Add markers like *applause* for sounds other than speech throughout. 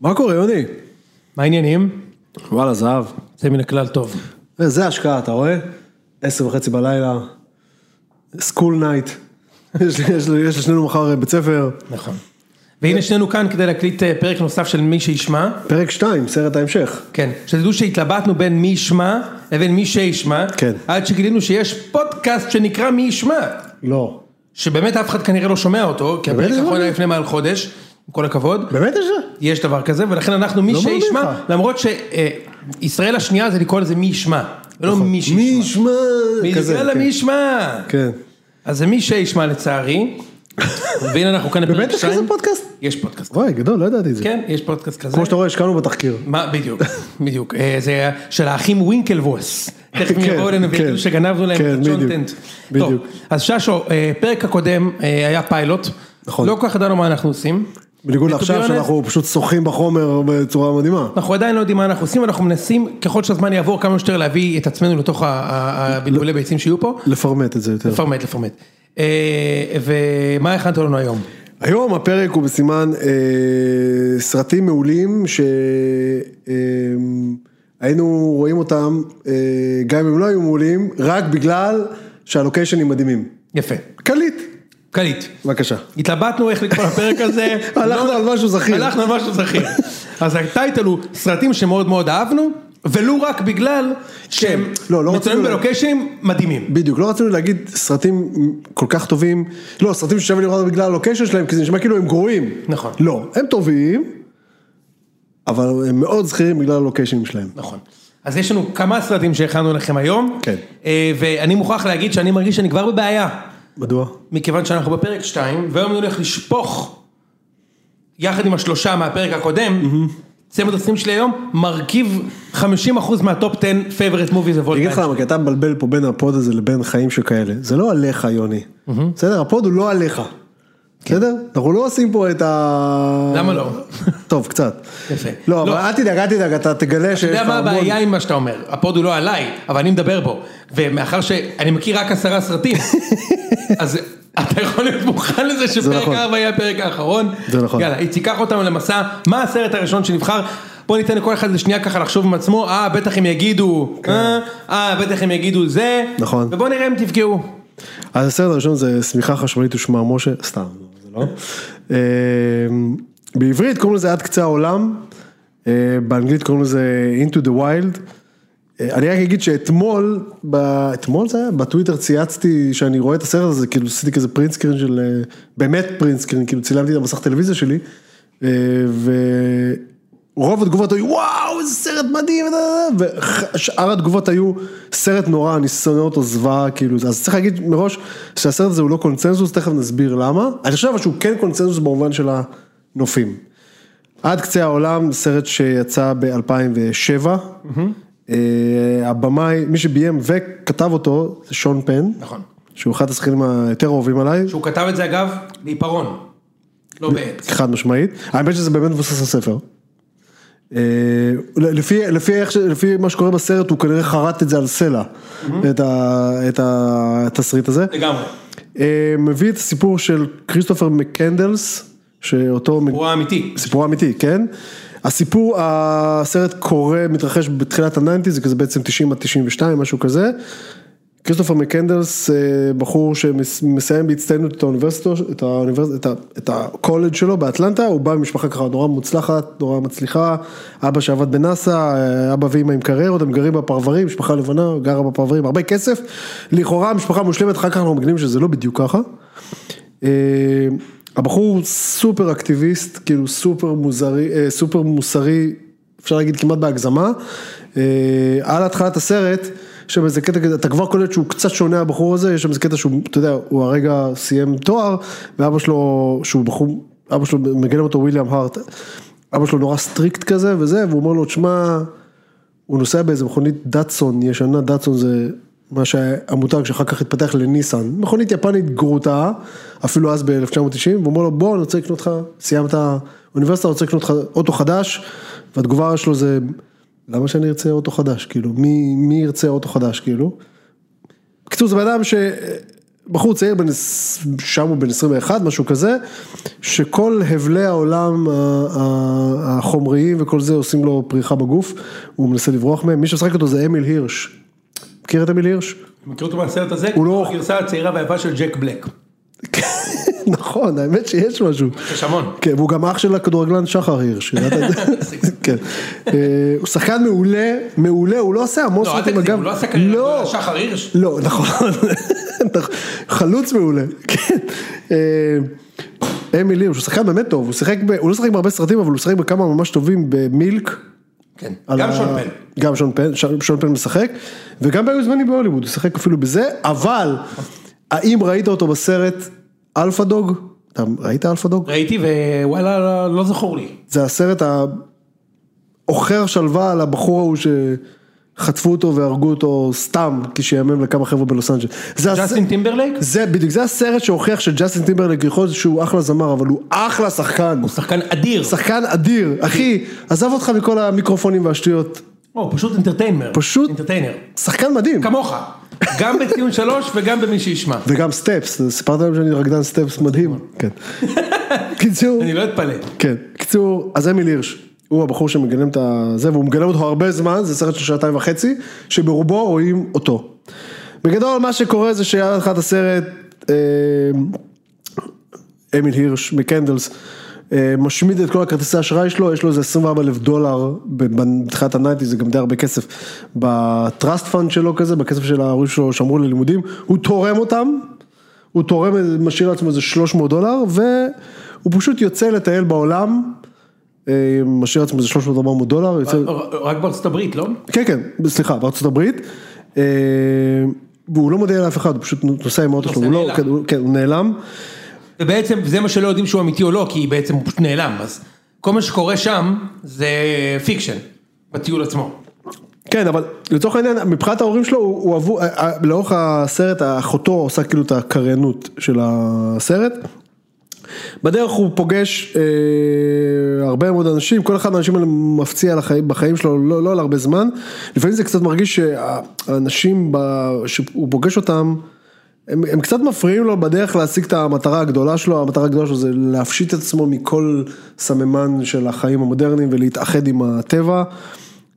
מה קורה, יוני? מה העניינים? וואלה, זהב. זה מן הכלל טוב. זה השקעה, אתה רואה? עשר וחצי בלילה, school night. *laughs* יש לשנינו מחר בית ספר. נכון. והנה שנינו כאן כדי להקליט אה, פרק נוסף של מי שישמע. פרק 2, סרט ההמשך. כן, שתדעו שהתלבטנו בין מי ישמע לבין מי שישמע. כן. עד שגילינו שיש פודקאסט שנקרא מי ישמע. לא. שבאמת אף אחד כנראה לא שומע אותו, כי הפרק? האחרון היה לפני מעל חודש, כל הכבוד. באמת יש זה? יש דבר כזה, ולכן אנחנו מי לא שישמע. למרות שישראל השנייה זה לקרוא לזה מי ישמע, ולא מי שישמע. מי ישמע? מי כזה, יאללה, כן. מי ישמע. כן. אז זה מי שישמע לצערי. *laughs* והנה אנחנו כאן באמת בפרק יש כזה 2. פודקאסט? יש פודקאסט. וואי, גדול, לא ידעתי את זה. כן, יש פודקאסט כזה. כמו שאתה רואה, השקענו בתחקיר. מה, בדיוק, *laughs* בדיוק. אה, זה של האחים ווינקלבוס. *laughs* תכף הם כן, יבואו אלינו כן. ויגידו שגנבנו להם כן, את בדיוק, ה content. טוב, בדיוק. אז ששו, אה, פרק הקודם אה, היה פיילוט. נכון. לא כל כך ידענו מה אנחנו עושים. בניגוד לעכשיו שאנחנו פשוט שוחים בחומר בצורה מדהימה. אנחנו עדיין לא יודעים מה אנחנו עושים, אנחנו מנסים ככל שהזמן יעבור כמה שיותר להביא את עצמנו לתוך הבלבולי ביצים שיהיו פה. לפרמט את זה יותר. לפרמט, לפרמט. אה, ומה הכנת לנו היום? היום הפרק הוא בסימן אה, סרטים מעולים שהיינו רואים אותם, אה, גם אם לא היו מעולים, רק בגלל שהלוקיישנים מדהימים. יפה. קליט, קליט. בבקשה. התלבטנו איך לקרוא לפרק הזה. *laughs* הלכנו על משהו זכיר. הלכנו על משהו זכיר. אז הטייטל הוא סרטים שמאוד מאוד אהבנו, ולו רק בגלל שהם לא, לא רצינו- בלוקיישנים מדהימים. בדיוק, לא רצינו להגיד סרטים כל כך טובים, לא, סרטים ששווה לראות בגלל הלוקיישן שלהם, כי זה נשמע כאילו הם גרועים. נכון. לא, הם טובים, אבל הם מאוד זכירים בגלל הלוקיישנים שלהם. נכון. אז יש לנו כמה סרטים שהכנו לכם היום. כן. אה, ואני מוכרח להגיד שאני מרגיש שאני כבר בבעיה. מדוע? מכיוון שאנחנו בפרק 2, והיום אני הולך לשפוך, יחד עם השלושה מהפרק הקודם, צמד הסרטים שלי היום, מרכיב 50% מה top 10 favorite movies of all אני אגיד לך time. למה, כי אתה מבלבל פה בין ה pod הזה לבין חיים שכאלה. זה לא עליך, יוני. בסדר? ה pod הוא לא עליך. בסדר? אנחנו לא עושים פה את ה... למה לא? טוב, קצת. יפה. לא, אבל לא. אל תדאג, אל תדאג, אתה תגלה שיש אתה יודע לך מה המון... הבעיה עם מה שאתה אומר, הפוד הוא לא עליי, אבל אני מדבר בו, ומאחר שאני מכיר רק עשרה סרטים, *laughs* אז אתה יכול להיות מוכן לזה שפרק נכון. 4 יהיה הפרק האחרון, זה נכון. יאללה, איציק, קח אותנו למסע, מה הסרט הראשון שנבחר, בוא ניתן לכל אחד לשנייה ככה לחשוב עם עצמו, אה בטח הם יגידו, אה, אה בטח הם יגידו זה, נכון. ובוא נראה אם תפגעו, אז הסרט הראשון זה שמיכה חשמלית ושמה משה, סתם, לא. אה, בעברית קוראים לזה עד קצה העולם, אה, באנגלית קוראים לזה into the wild. אה, אני רק אגיד שאתמול, ב- אתמול זה היה? בטוויטר צייצתי שאני רואה את הסרט הזה, כאילו עשיתי כזה print screen של, אה, באמת print screen, כאילו צילמתי את המסך טלוויזיה שלי, אה, ורוב התגובות היו וואו איזה סרט מדהים, ושאר התגובות היו סרט נורא, אני שונא אותו זוועה, כאילו, אז צריך להגיד מראש שהסרט הזה הוא לא קונצנזוס, תכף נסביר למה, אני חושב שהוא כן קונצנזוס במובן של הנופים. עד קצה העולם, סרט שיצא ב-2007, הבמאי, מי שביים וכתב אותו זה שון פן, נכון, שהוא אחד השחקנים היותר אהובים עליי, שהוא כתב את זה אגב, בעיפרון, לא בעט, חד משמעית, האמת שזה באמת מבוסס על ספר. אה, לפי, לפי, איך, לפי מה שקורה בסרט הוא כנראה חרט את זה על סלע, את, ה, את התסריט הזה. לגמרי, אה, מביא את הסיפור של כריסטופר מקנדלס, שאותו, הוא האמיתי, סיפור אמיתי, כן? הסיפור, הסרט קורה, מתרחש בתחילת ה nineties, זה כזה בעצם 90 עד 92, משהו כזה. כריסטופר מקנדלס, אה, בחור שמסיים בהצטיינות את האוניברסיטה, את, האוניברס... את, ה... את הקולג' שלו באטלנטה, הוא בא ממשפחה ככה נורא מוצלחת, נורא מצליחה, אבא שעבד בנאסא, אה, אבא ואמא עם קריירות, הם גרים בפרברים, משפחה לבנה, גרה בפרברים, הרבה כסף, לכאורה משפחה מושלמת, אחר כך אנחנו מגלים שזה לא בדיוק ככה. אה, הבחור הוא סופר אקטיביסט, כאילו סופר מוזרי, סופר מוסרי, אפשר להגיד כמעט בהגזמה. על התחלת הסרט, יש שם איזה קטע אתה כבר קולט שהוא קצת שונה הבחור הזה, יש שם איזה קטע שהוא, אתה יודע, הוא הרגע סיים תואר, ואבא שלו, שהוא בחור, אבא שלו מגלם אותו וויליאם הארט, אבא שלו נורא strict כזה וזה, והוא אומר לו, תשמע, הוא נוסע באיזה מכונית דאטסון ישנה, דאטסון זה מה שהמותג שאחר כך התפתח לניסן, מכונית יפנית גרוטה, אפילו אז ב-1990, והוא אומר לו בוא אני רוצה לקנות לך, סיימת אוניברסיטה, אני רוצה לקנות לך אוטו חדש, והתגובה שלו זה, למה שאני ארצה אוטו חדש, כאילו, מי, מי ירצה אוטו חדש, כאילו. בקיצור זה בן אדם ש... בחור צעיר, בן, שם הוא בן 21, משהו כזה, שכל הבלי העולם החומריים וכל זה עושים לו פריחה בגוף, הוא מנסה לברוח מהם, מי שמשחק אותו זה אמיל הירש. מכיר את אמיל הירש? מכיר אותו מהסרט הזה? הוא לא- הגרסה הצעירה והיפה של ג'ק בלק. *laughs* נכון, האמת שיש משהו. יש המון. כן, והוא גם אח של הכדורגלן שחר הירש? *laughs* כן. אה, הוא שחקן מעולה, מעולה, הוא לא עושה המון לא, אל סרטים תגזים, אגב. הוא לא עשה קריירה לא. שחר הירש. לא, *laughs* נכון, חלוץ מעולה, כן. אה, אמיל הירש, הוא שחקן באמת טוב, הוא שיחק, ב- הוא לא שיחק בהרבה סרטים, אבל הוא שיחק בכמה ממש טובים במילק. כן, גם ה- שון פן. גם שון פן, ש- שון פן משחק, וגם בהיו זמנים בהוליווד, הוא שיחק אפילו בזה, אבל האם ראית אותו בסרט Alpha Dog? אתה ראית Alpha Dog? ראיתי וואלה לא- לא זכור לי. זה הסרט העוכר שלווה על הבחור ההוא שחטפו אותו והרגו אותו סתם כשיימם לכמה חבר'ה בלוס הס- ג'סטין טימברלייק? זה בדיוק, זה הסרט שהוכיח שג'סטין טימברלק יכול להיות שהוא אחלה זמר, אבל הוא אחלה שחקן. הוא שחקן אדיר. שחקן אדיר, אחי, עזב אותך מכל המיקרופונים והשטויות. הוא פשוט entertainer. פשוט- entertainer. שחקן מדהים. כמוך. גם בציון שלוש וגם במי שישמע. וגם סטפס, סיפרת להם שאני רקדן סטפס מדהים. כן. קיצור, אני לא אתפלא. כן, קיצור, אז אמיל הירש, הוא הבחור שמגלם את הזה, והוא מגלם אותו הרבה זמן, זה סרט של שעתיים וחצי, שברובו רואים אותו. בגדול מה שקורה זה שהיה לך את הסרט, אה, אמיל הירש מקנדלס, משמיד את כל הכרטיסי אשראי שלו, יש לו איזה 24 אלף דולר בתחילת הניינטיז, זה גם די הרבה כסף, ב trust fund שלו כזה, בכסף של ההורים שלו שמרו ללימודים, הוא תורם אותם, הוא תורם, משאיר לעצמו איזה 300 דולר, והוא פשוט יוצא לטייל בעולם, אה, משאיר לעצמו איזה 300-400 דולר, יוצא... רק בארצות הברית, לא? כן, כן, סליחה, בארצות הברית. אה, והוא לא מודיע לאף אחד, הוא פשוט נוסע עם האוטו שלו, הוא לא, נעלם. כן, הוא- כן, הוא נעלם. ובעצם זה מה שלא יודעים שהוא אמיתי או לא, כי בעצם הוא פשוט נעלם, אז כל מה שקורה שם זה fiction, בטיול עצמו. כן, אבל לצורך העניין, מבחינת ההורים שלו, הוא הוא עבור, אה, אה, לאורך הסרט, אחותו עושה כאילו את הקריינות של הסרט. בדרך הוא פוגש אה, הרבה מאוד אנשים, כל אחד מהאנשים האלה מפציע לחיים, בחיים שלו לא, לא על הרבה זמן. לפעמים זה קצת מרגיש שהאנשים ב, שהוא פוגש אותם, הם, הם קצת מפריעים לו בדרך להשיג את המטרה הגדולה שלו, המטרה הגדולה שלו זה להפשיט את עצמו מכל סממן של החיים המודרניים ולהתאחד עם הטבע.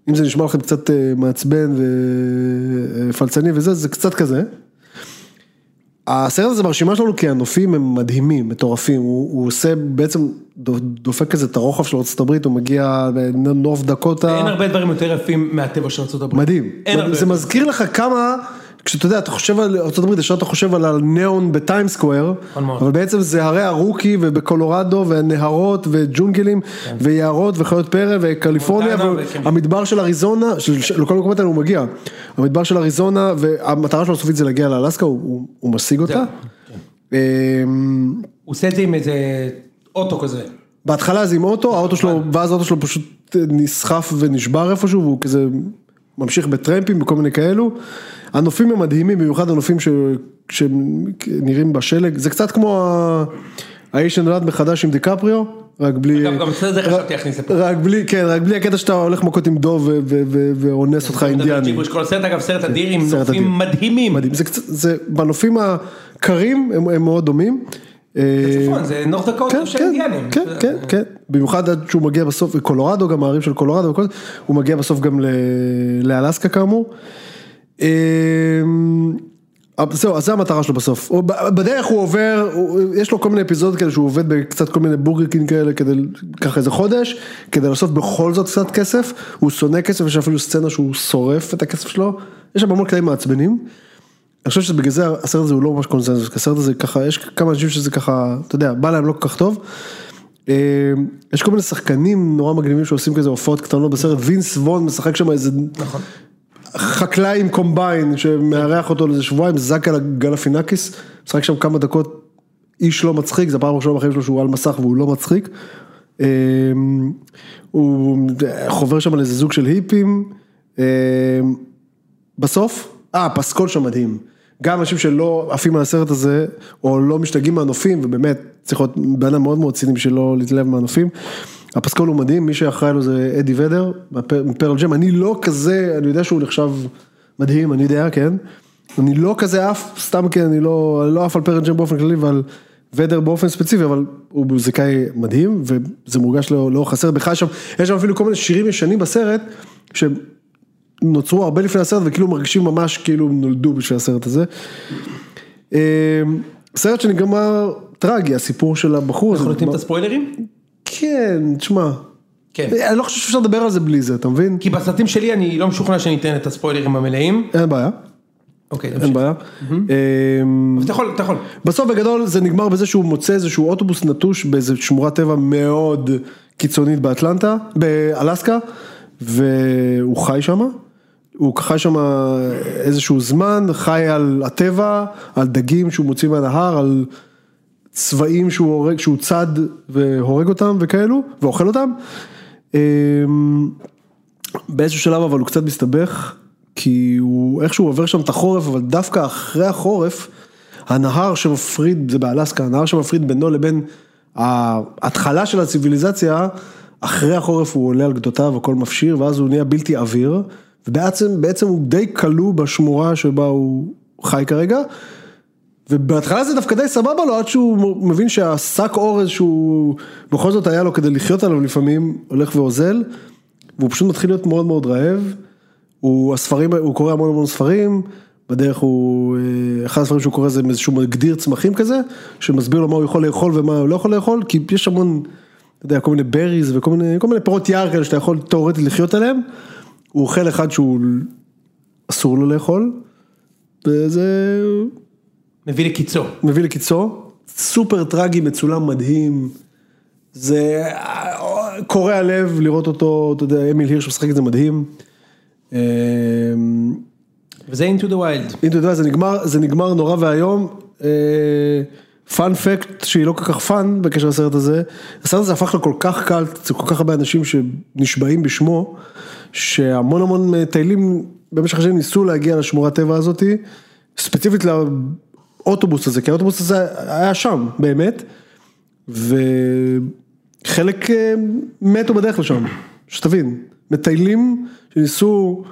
אם זה נשמע לכם קצת אה, מעצבן ופלצני וזה, זה קצת כזה. הסרט הזה ברשימה שלנו כי הנופים הם מדהימים, מטורפים, הוא, הוא עושה בעצם, דו- דופק כזה את הרוחב של ארה"ב, הוא מגיע לנוף דקוטה. אין הרבה דברים יותר יפים מהטבע של ארה"ב. מדהים, זה. מזכיר לך כמה, כשאתה יודע, אתה חושב על ארה"ב, ישר אתה חושב על הניאון בטיים סקוואר, נכון. אבל בעצם זה הרי הרוקי ובקולורדו ונהרות וג'ונגלים ויערות וחיות פרא וקליפורניה. והמדבר של אריזונה, של- של- לכל המקומות האלה הוא מגיע, המדבר של אריזונה והמטרה שלו הסופית זה להגיע לאלסקה, הוא- הוא הוא משיג אותה. אמ, הוא עושה את זה עם איזה אוטו כזה. בהתחלה זה עם אוטו, האוטו שלו, ואז האוטו שלו פשוט נסחף ונשבר איפשהו, והוא כזה ממשיך בטרמפים וכל מיני כאלו. הנופים הם מדהימים, במיוחד הנופים ש- שנראים בשלג, זה קצת כמו ה- האיש שנולד מחדש עם דיקפריו, רק בלי... אגב, גם זה חשבתי להכניס לפה. רק בלי, כן, רק בלי הקטע שאתה הולך מכות עם דוב ואונס אותך אינדיאני. כל הסרט אגב סרט אדיר עם סרט נופים. מדהימים. זה בנופים הקרים הם מאוד דומים. אה, זה נורת דקות כן, של כן, אינדיאנים. כן, כן, כן, במיוחד עד שהוא מגיע בסוף, קולורדו, גם הערים של קולורדו, וכל זה, הוא מגיע בסוף גם לאלסקה כאמור. אמ, אבל זהו, אז זה המטרה שלו בסוף, בדרך הוא עובר, יש לו כל מיני אפיזודות כאלה שהוא עובד בקצת כל מיני בורגרקין כאלה כדי, ככה איזה חודש, כדי לאסוף בכל זאת קצת כסף, הוא שונא כסף, יש אפילו סצנה שהוא שורף את הכסף שלו, יש שם המון קטעים מעצבנים. אני חושב שבגלל זה הסרט הזה הוא לא ממש קונצנזוס, כי הסרט הזה ככה, יש כמה אנשים שזה ככה, אתה יודע, בא להם לא כל כך טוב. אה, יש כל מיני שחקנים נורא מגניבים שעושים כזה הופעות קטנות בסרט, וינס וון משחק שם איזה נכון. חקלאי עם קומביין שמארח אותו לאיזה שבועיים, זקה גלפינקיס, משחק שם כמה דקות, איש לא מצחיק, זו הפעם הראשונה בחיים שלו שהוא על מסך והוא לא מצחיק. אה, הוא חובר שם על איזה זוג של היפים, אה, בסוף, אה, הפסקול שם מדהים. גם אנשים שלא עפים על הסרט הזה, או לא משתגעים מהנופים, ובאמת צריך להיות בן אדם מאוד מאוד ציני בשביל לא להתלהב מהנופים. הפסקול הוא מדהים, מי שאחראי לו זה אדי ודר, מפרל ג'ם, אני לא כזה, אני יודע שהוא נחשב מדהים, אני יודע, כן. אני לא כזה עף, סתם כי אני לא, לא עף על פרן ג'ם באופן כללי ועל ודר באופן ספציפי, אבל הוא מוזיקאי מדהים, וזה מורגש לא, לאורך הסרט, בכלל יש שם אפילו כל מיני שירים ישנים בסרט, שנוצרו הרבה לפני הסרט, וכאילו מרגישים ממש כאילו נולדו בשביל הסרט הזה. אה, סרט שנגמר טרגי, הסיפור של הבחור הזה. אנחנו נותנים את הספוילרים? כן, תשמע. כן. אני לא חושב שאפשר לדבר על זה בלי זה, אתה מבין? כי בסרטים שלי אני לא משוכנע שאני אתן את הספוילרים המלאים. אין בעיה, אוקיי, אין. בעיה. אמ, אתה יכול, אתה יכול. בסוף בגדול זה נגמר בזה שהוא מוצא איזשהו אוטובוס נטוש באיזה שמורת טבע מאוד קיצונית באטלנטה, באלסקה, והוא חי שם. הוא חי שם איזשהו זמן, חי על הטבע, על דגים שהוא מוציא מהנהר, על צבעים שהוא הורג, שהוא צד והורג אותם וכאלו, ואוכל אותם. אמ, באיזשהו שלב אבל הוא קצת מסתבך, כי הוא איכשהו עובר שם את החורף, אבל דווקא אחרי החורף, הנהר שמפריד, זה באלסקה, הנהר שמפריד בינו לבין ההתחלה של הציוויליזציה, אחרי החורף הוא עולה על גדותיו, הכל מפשיר, ואז הוא נהיה בלתי עביר, ובעצם בעצם הוא די כלוא בשמורה שבה הוא חי כרגע. ובהתחלה זה דווקא די סבבה לו עד שהוא מבין שהשק אורז שהוא בכל זאת היה לו כדי לחיות עליו לפעמים הולך ואוזל והוא פשוט מתחיל להיות מאוד מאוד רעב. הוא הספרים, הוא קורא המון המון ספרים, בדרך הוא, אה, אחד הספרים שהוא קורא זה איזשהו מגדיר צמחים כזה, שמסביר לו מה הוא יכול לאכול ומה הוא לא יכול לאכול, כי יש המון, אתה יודע, כל מיני בריז וכל מיני, כל מיני פירות יער כאלה שאתה יכול תאורטית לחיות עליהם. הוא אוכל אחד שהוא אסור לו לאכול, וזה מביא לקיצו. מביא לקיצו, סופר טרגי, מצולם מדהים, זה קורע לב לראות אותו, אתה יודע, אמיל הירש משחק את זה מדהים. אמ, וזה into the wild. אם אתה יודע, זה נגמר, זה נגמר נורא ואיום. fun fact שהיא לא כל כך fun בקשר לסרט הזה, הסרט הזה הפך לכל כך קל, זה כל כך הרבה אנשים שנשבעים בשמו, שהמון המון מטיילים במשך השנים ניסו להגיע לשמורת טבע הזאתי, ספציפית לאוטובוס הזה, כי האוטובוס הזה היה שם באמת, וחלק אה, מתו בדרך לשם, שתבין, מטיילים שניסו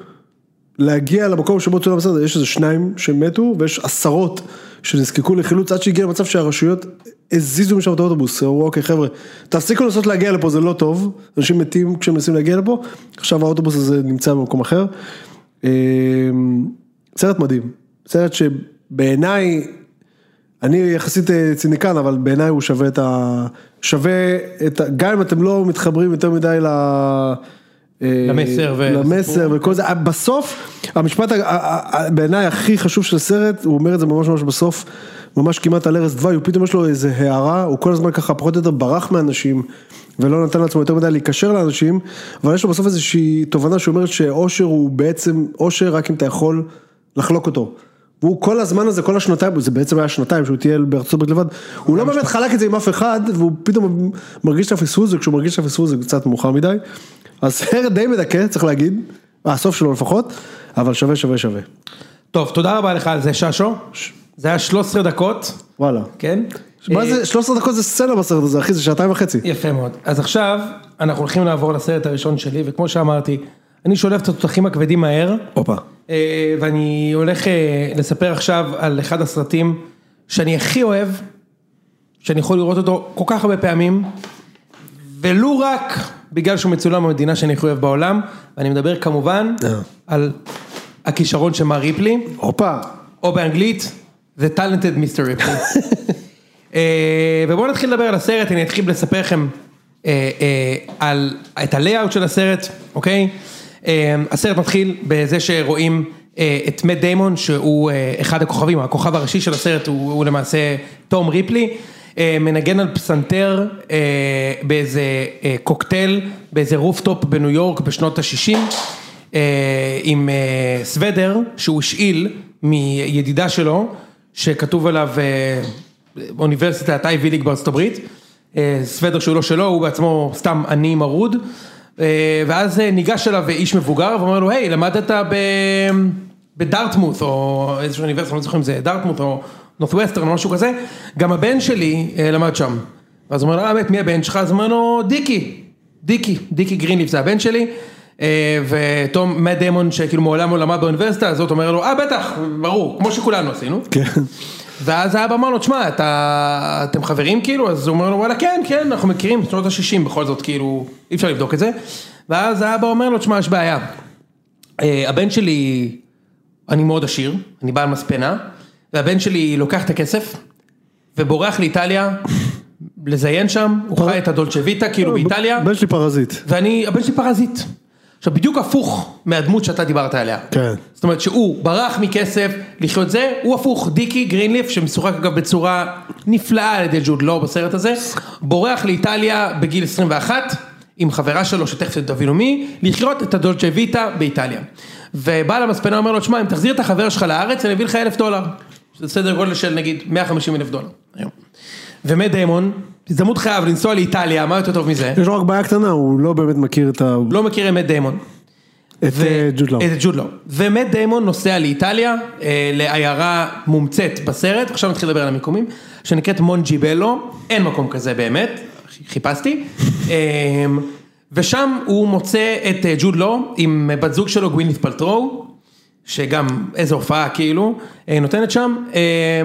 להגיע למקום שבו צולם בסרט, יש איזה שניים שמתו ויש עשרות שנזקקו לחילוץ עד שהגיע למצב שהרשויות הזיזו משם את האוטובוס, אמרו אוקיי חבר'ה, תפסיקו לנסות להגיע לפה זה לא טוב, אנשים מתים כשהם מנסים להגיע לפה, עכשיו האוטובוס הזה נמצא במקום אחר. אה, סרט מדהים, סרט שבעיניי, אני יחסית אה, ציניקן אבל בעיניי הוא שווה את ה... שווה את ה... גם אם אתם לא מתחברים יותר מדי ל... אה, למסר ו- למסר וכל זה, בסוף המשפט בעיניי הכי חשוב של הסרט, הוא אומר את זה ממש ממש בסוף, ממש כמעט על ערש דווי, הוא פתאום יש לו איזה הערה, הוא כל הזמן ככה פחות או יותר ברח מאנשים ולא נתן לעצמו יותר מדי להיקשר לאנשים, אבל יש לו בסוף איזושהי תובנה שאומרת שאושר הוא בעצם אושר רק אם אתה יכול לחלוק אותו. והוא כל הזמן הזה, כל השנתיים, זה בעצם היה שנתיים שהוא טייל בארצות הברית לבד, הוא לא באמת חלק את זה עם אף אחד, והוא פתאום מרגיש את הפספוס, וכשהוא מרגיש את הפספוס זה קצת מאוחר מדי. אז סרט די מדכא, צריך להגיד, הסוף שלו לפחות, אבל שווה שווה שווה. טוב, תודה רבה לך על זה ששו. זה היה 13 דקות, וואלה. כן? מה אה, זה, 13 דקות זה סצנה בסרט הזה, אחי, זה שעתיים וחצי. יפה מאוד. אז עכשיו אנחנו הולכים לעבור לסרט הראשון שלי, וכמו שאמרתי, אני שולף את התותחים הכבדים מהר, הופה. אה, ואני הולך אה, לספר עכשיו על אחד הסרטים שאני הכי אוהב, שאני יכול לראות אותו כל כך הרבה פעמים, ולו רק בגלל שהוא מצולם במדינה שאני הכי אוהב בעולם, ואני מדבר כמובן אה. על הכישרון של מר ריפלי. הופה. או באנגלית, The Talented Mr. Ripley. *laughs* אה, ובואו נתחיל לדבר על הסרט, אני אתחיל לספר לכם אה, על, את הלייאאוט של הסרט, אוקיי? הסרט מתחיל בזה שרואים את מאט דיימון, שהוא אחד הכוכבים, הכוכב הראשי של הסרט הוא, הוא למעשה תום ריפלי, מנגן על פסנתר אה, באיזה אה, קוקטייל, באיזה רופטופ בניו יורק בשנות ה-60. אה, עם אה, סוודר שהוא השאיל מידידה שלו שכתוב עליו אה, אוניברסיטת Ivy League בארצות הברית, אה, סוודר שהוא לא שלו, הוא בעצמו סתם עני מרוד, אה, ואז אה, ניגש אליו איש מבוגר ואומר לו היי למדת ב... בדארטמוט או איזושהי אוניברסיטה, אני לא זוכר אם זה דארטמוט או נורת'ווסטרן או משהו כזה, גם הבן שלי אה, למד שם. ואז הוא אומר אה, באמת, מי הבן שלך? אז הוא אומר לו, דיקי, דיקי, דיקי גרינליף זה הבן שלי. אה, ותום, מאט דיימון שכאילו מעולם לא למד באוניברסיטה הזאת אומר לו, אה בטח, ברור, כמו שכולנו עשינו. כן. ואז האבא אמר לו, תשמע, אתה, אתם חברים כאילו? אז הוא אומר לו, וואלה, כן, כן, אנחנו מכירים, שנות ה-60 בכל זאת, כאילו, אי אפשר לבדוק את זה. ואז האבא אומר לו, תשמע, יש בעיה. אה, הבן שלי, אני מאוד עשיר, אני בעל מספנה, והבן שלי לוקח את הכסף, ובורח לאיטליה, לזיין שם, הוא חי את ה dolce vita, כאילו באיטליה, בן שלי פרזיט. ואני, הבן שלי פרזיט. עכשיו, בדיוק הפוך מהדמות שאתה דיברת עליה. כן. זאת אומרת שהוא ברח מכסף לחיות זה, הוא הפוך, דיקי גרינליף שמשוחק אגב בצורה נפלאה על ידי ג'וד לואו בסרט הזה, בורח לאיטליה בגיל 21 עם חברה שלו שתכף תבינו מי, לחיות את הדולצ'ה ויטה באיטליה. ובעל המספנה אומר לו, תשמע אם תחזיר את החבר שלך לארץ אני אביא לך אלף דולר. שזה סדר גודל של נגיד 150 אלף דולר. ומט דיימון, הזדמנות חייו לנסוע לאיטליה, מה יותר טוב מזה? יש לו רק בעיה קטנה, הוא לא באמת מכיר את ה... לא מכיר את מאט דיימון. את אה, ג'וד לאו. את ג'וד לאו. ומט דיימון נוסע לאיטליה, אה, לעיירה מומצאת בסרט, עכשיו נתחיל לדבר על המיקומים, שנקראת מונג'יבלו, אין מקום כזה באמת, חיפשתי. אה, ושם הוא מוצא את ג'וד לאו עם בת זוג שלו גווינית פלטרו, שגם איזו הופעה כאילו, אה, נותנת שם. אה,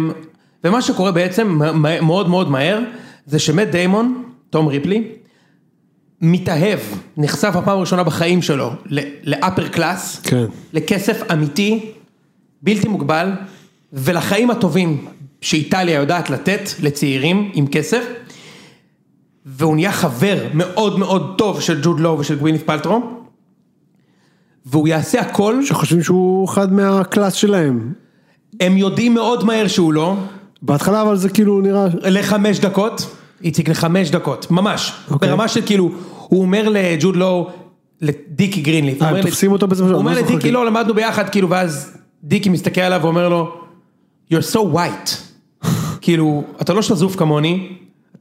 ומה שקורה בעצם מאוד מאוד מהר, זה שמט דיימון, תום ריפלי, מתאהב, נחשף בפעם הראשונה בחיים שלו לאפר קלאס, כן. לכסף אמיתי, בלתי מוגבל, ולחיים הטובים שאיטליה יודעת לתת לצעירים עם כסף, והוא נהיה חבר מאוד מאוד טוב של ג'וד לואו ושל גווינית פלטרו, והוא יעשה הכל, שחושבים שהוא אחד מהקלאס שלהם. הם יודעים מאוד מהר שהוא לא, בהתחלה אבל זה כאילו נראה... לחמש דקות, איציק לחמש דקות, ממש, אוקיי. ברמה של כאילו, הוא אומר לג'וד לואו, לדיקי גרינליף, אה, הם תופסים אותו באיזשהו הוא אומר לדיקי. לא למדנו ביחד כאילו ואז דיקי מסתכל עליו ואומר לו, you're so white, *laughs* כאילו אתה לא שזוף כמוני,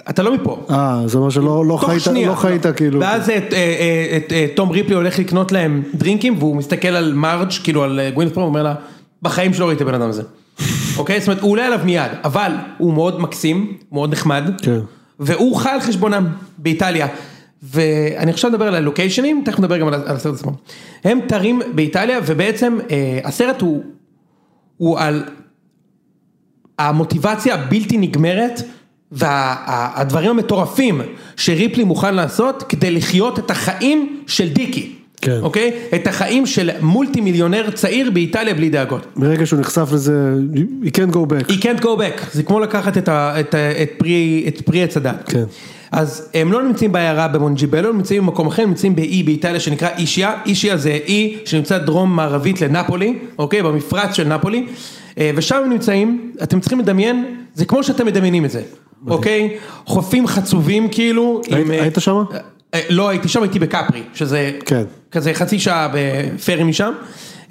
אתה לא מפה, אה, זה אומר שלא לא חיית, שנייה. לא חיית כאילו. ואז את, אה, אה, את, אה, תום ריפלי הולך לקנות להם דרינקים והוא מסתכל על מרג' כאילו על גווינית פרו, אומר לה, בחיים שלא ראיתי בן אדם הזה. *laughs* אוקיי? זאת אומרת, הוא עולה עליו מיד, אבל הוא מאוד מקסים, מאוד נחמד, כן. והוא חי על חשבונם באיטליה. ואני עכשיו מדבר על הלוקיישנים, תכף נדבר גם על על הסרט עצמו. הם תרים באיטליה, ובעצם אה, הסרט הוא, הוא על המוטיבציה הבלתי נגמרת והדברים המטורפים שריפלי מוכן לעשות כדי לחיות את החיים של דיקי. כן. אוקיי? את החיים של מולטי מיליונר צעיר באיטליה בלי דאגות. ברגע שהוא נחשף לזה, he can't go back. He can't go back, זה כמו לקחת את, ה, את, את, פרי, את פרי עץ הדת. כן. אז הם לא נמצאים בעיירה במונג'יבלו, הם נמצאים במקום אחר, הם נמצאים באי באיטליה שנקרא אישיה, אישיה זה אי שנמצא דרום מערבית לנפולי, אוקיי? במפרץ של נפולי, אה, ושם הם נמצאים, אתם צריכים לדמיין, זה כמו שאתם מדמיינים את זה, אוקיי? חופים חצובים כאילו. היית- עם, אה? אה, לא הייתי שם, הייתי בקפרי, שזה כן. כזה חצי שעה בפרי משם,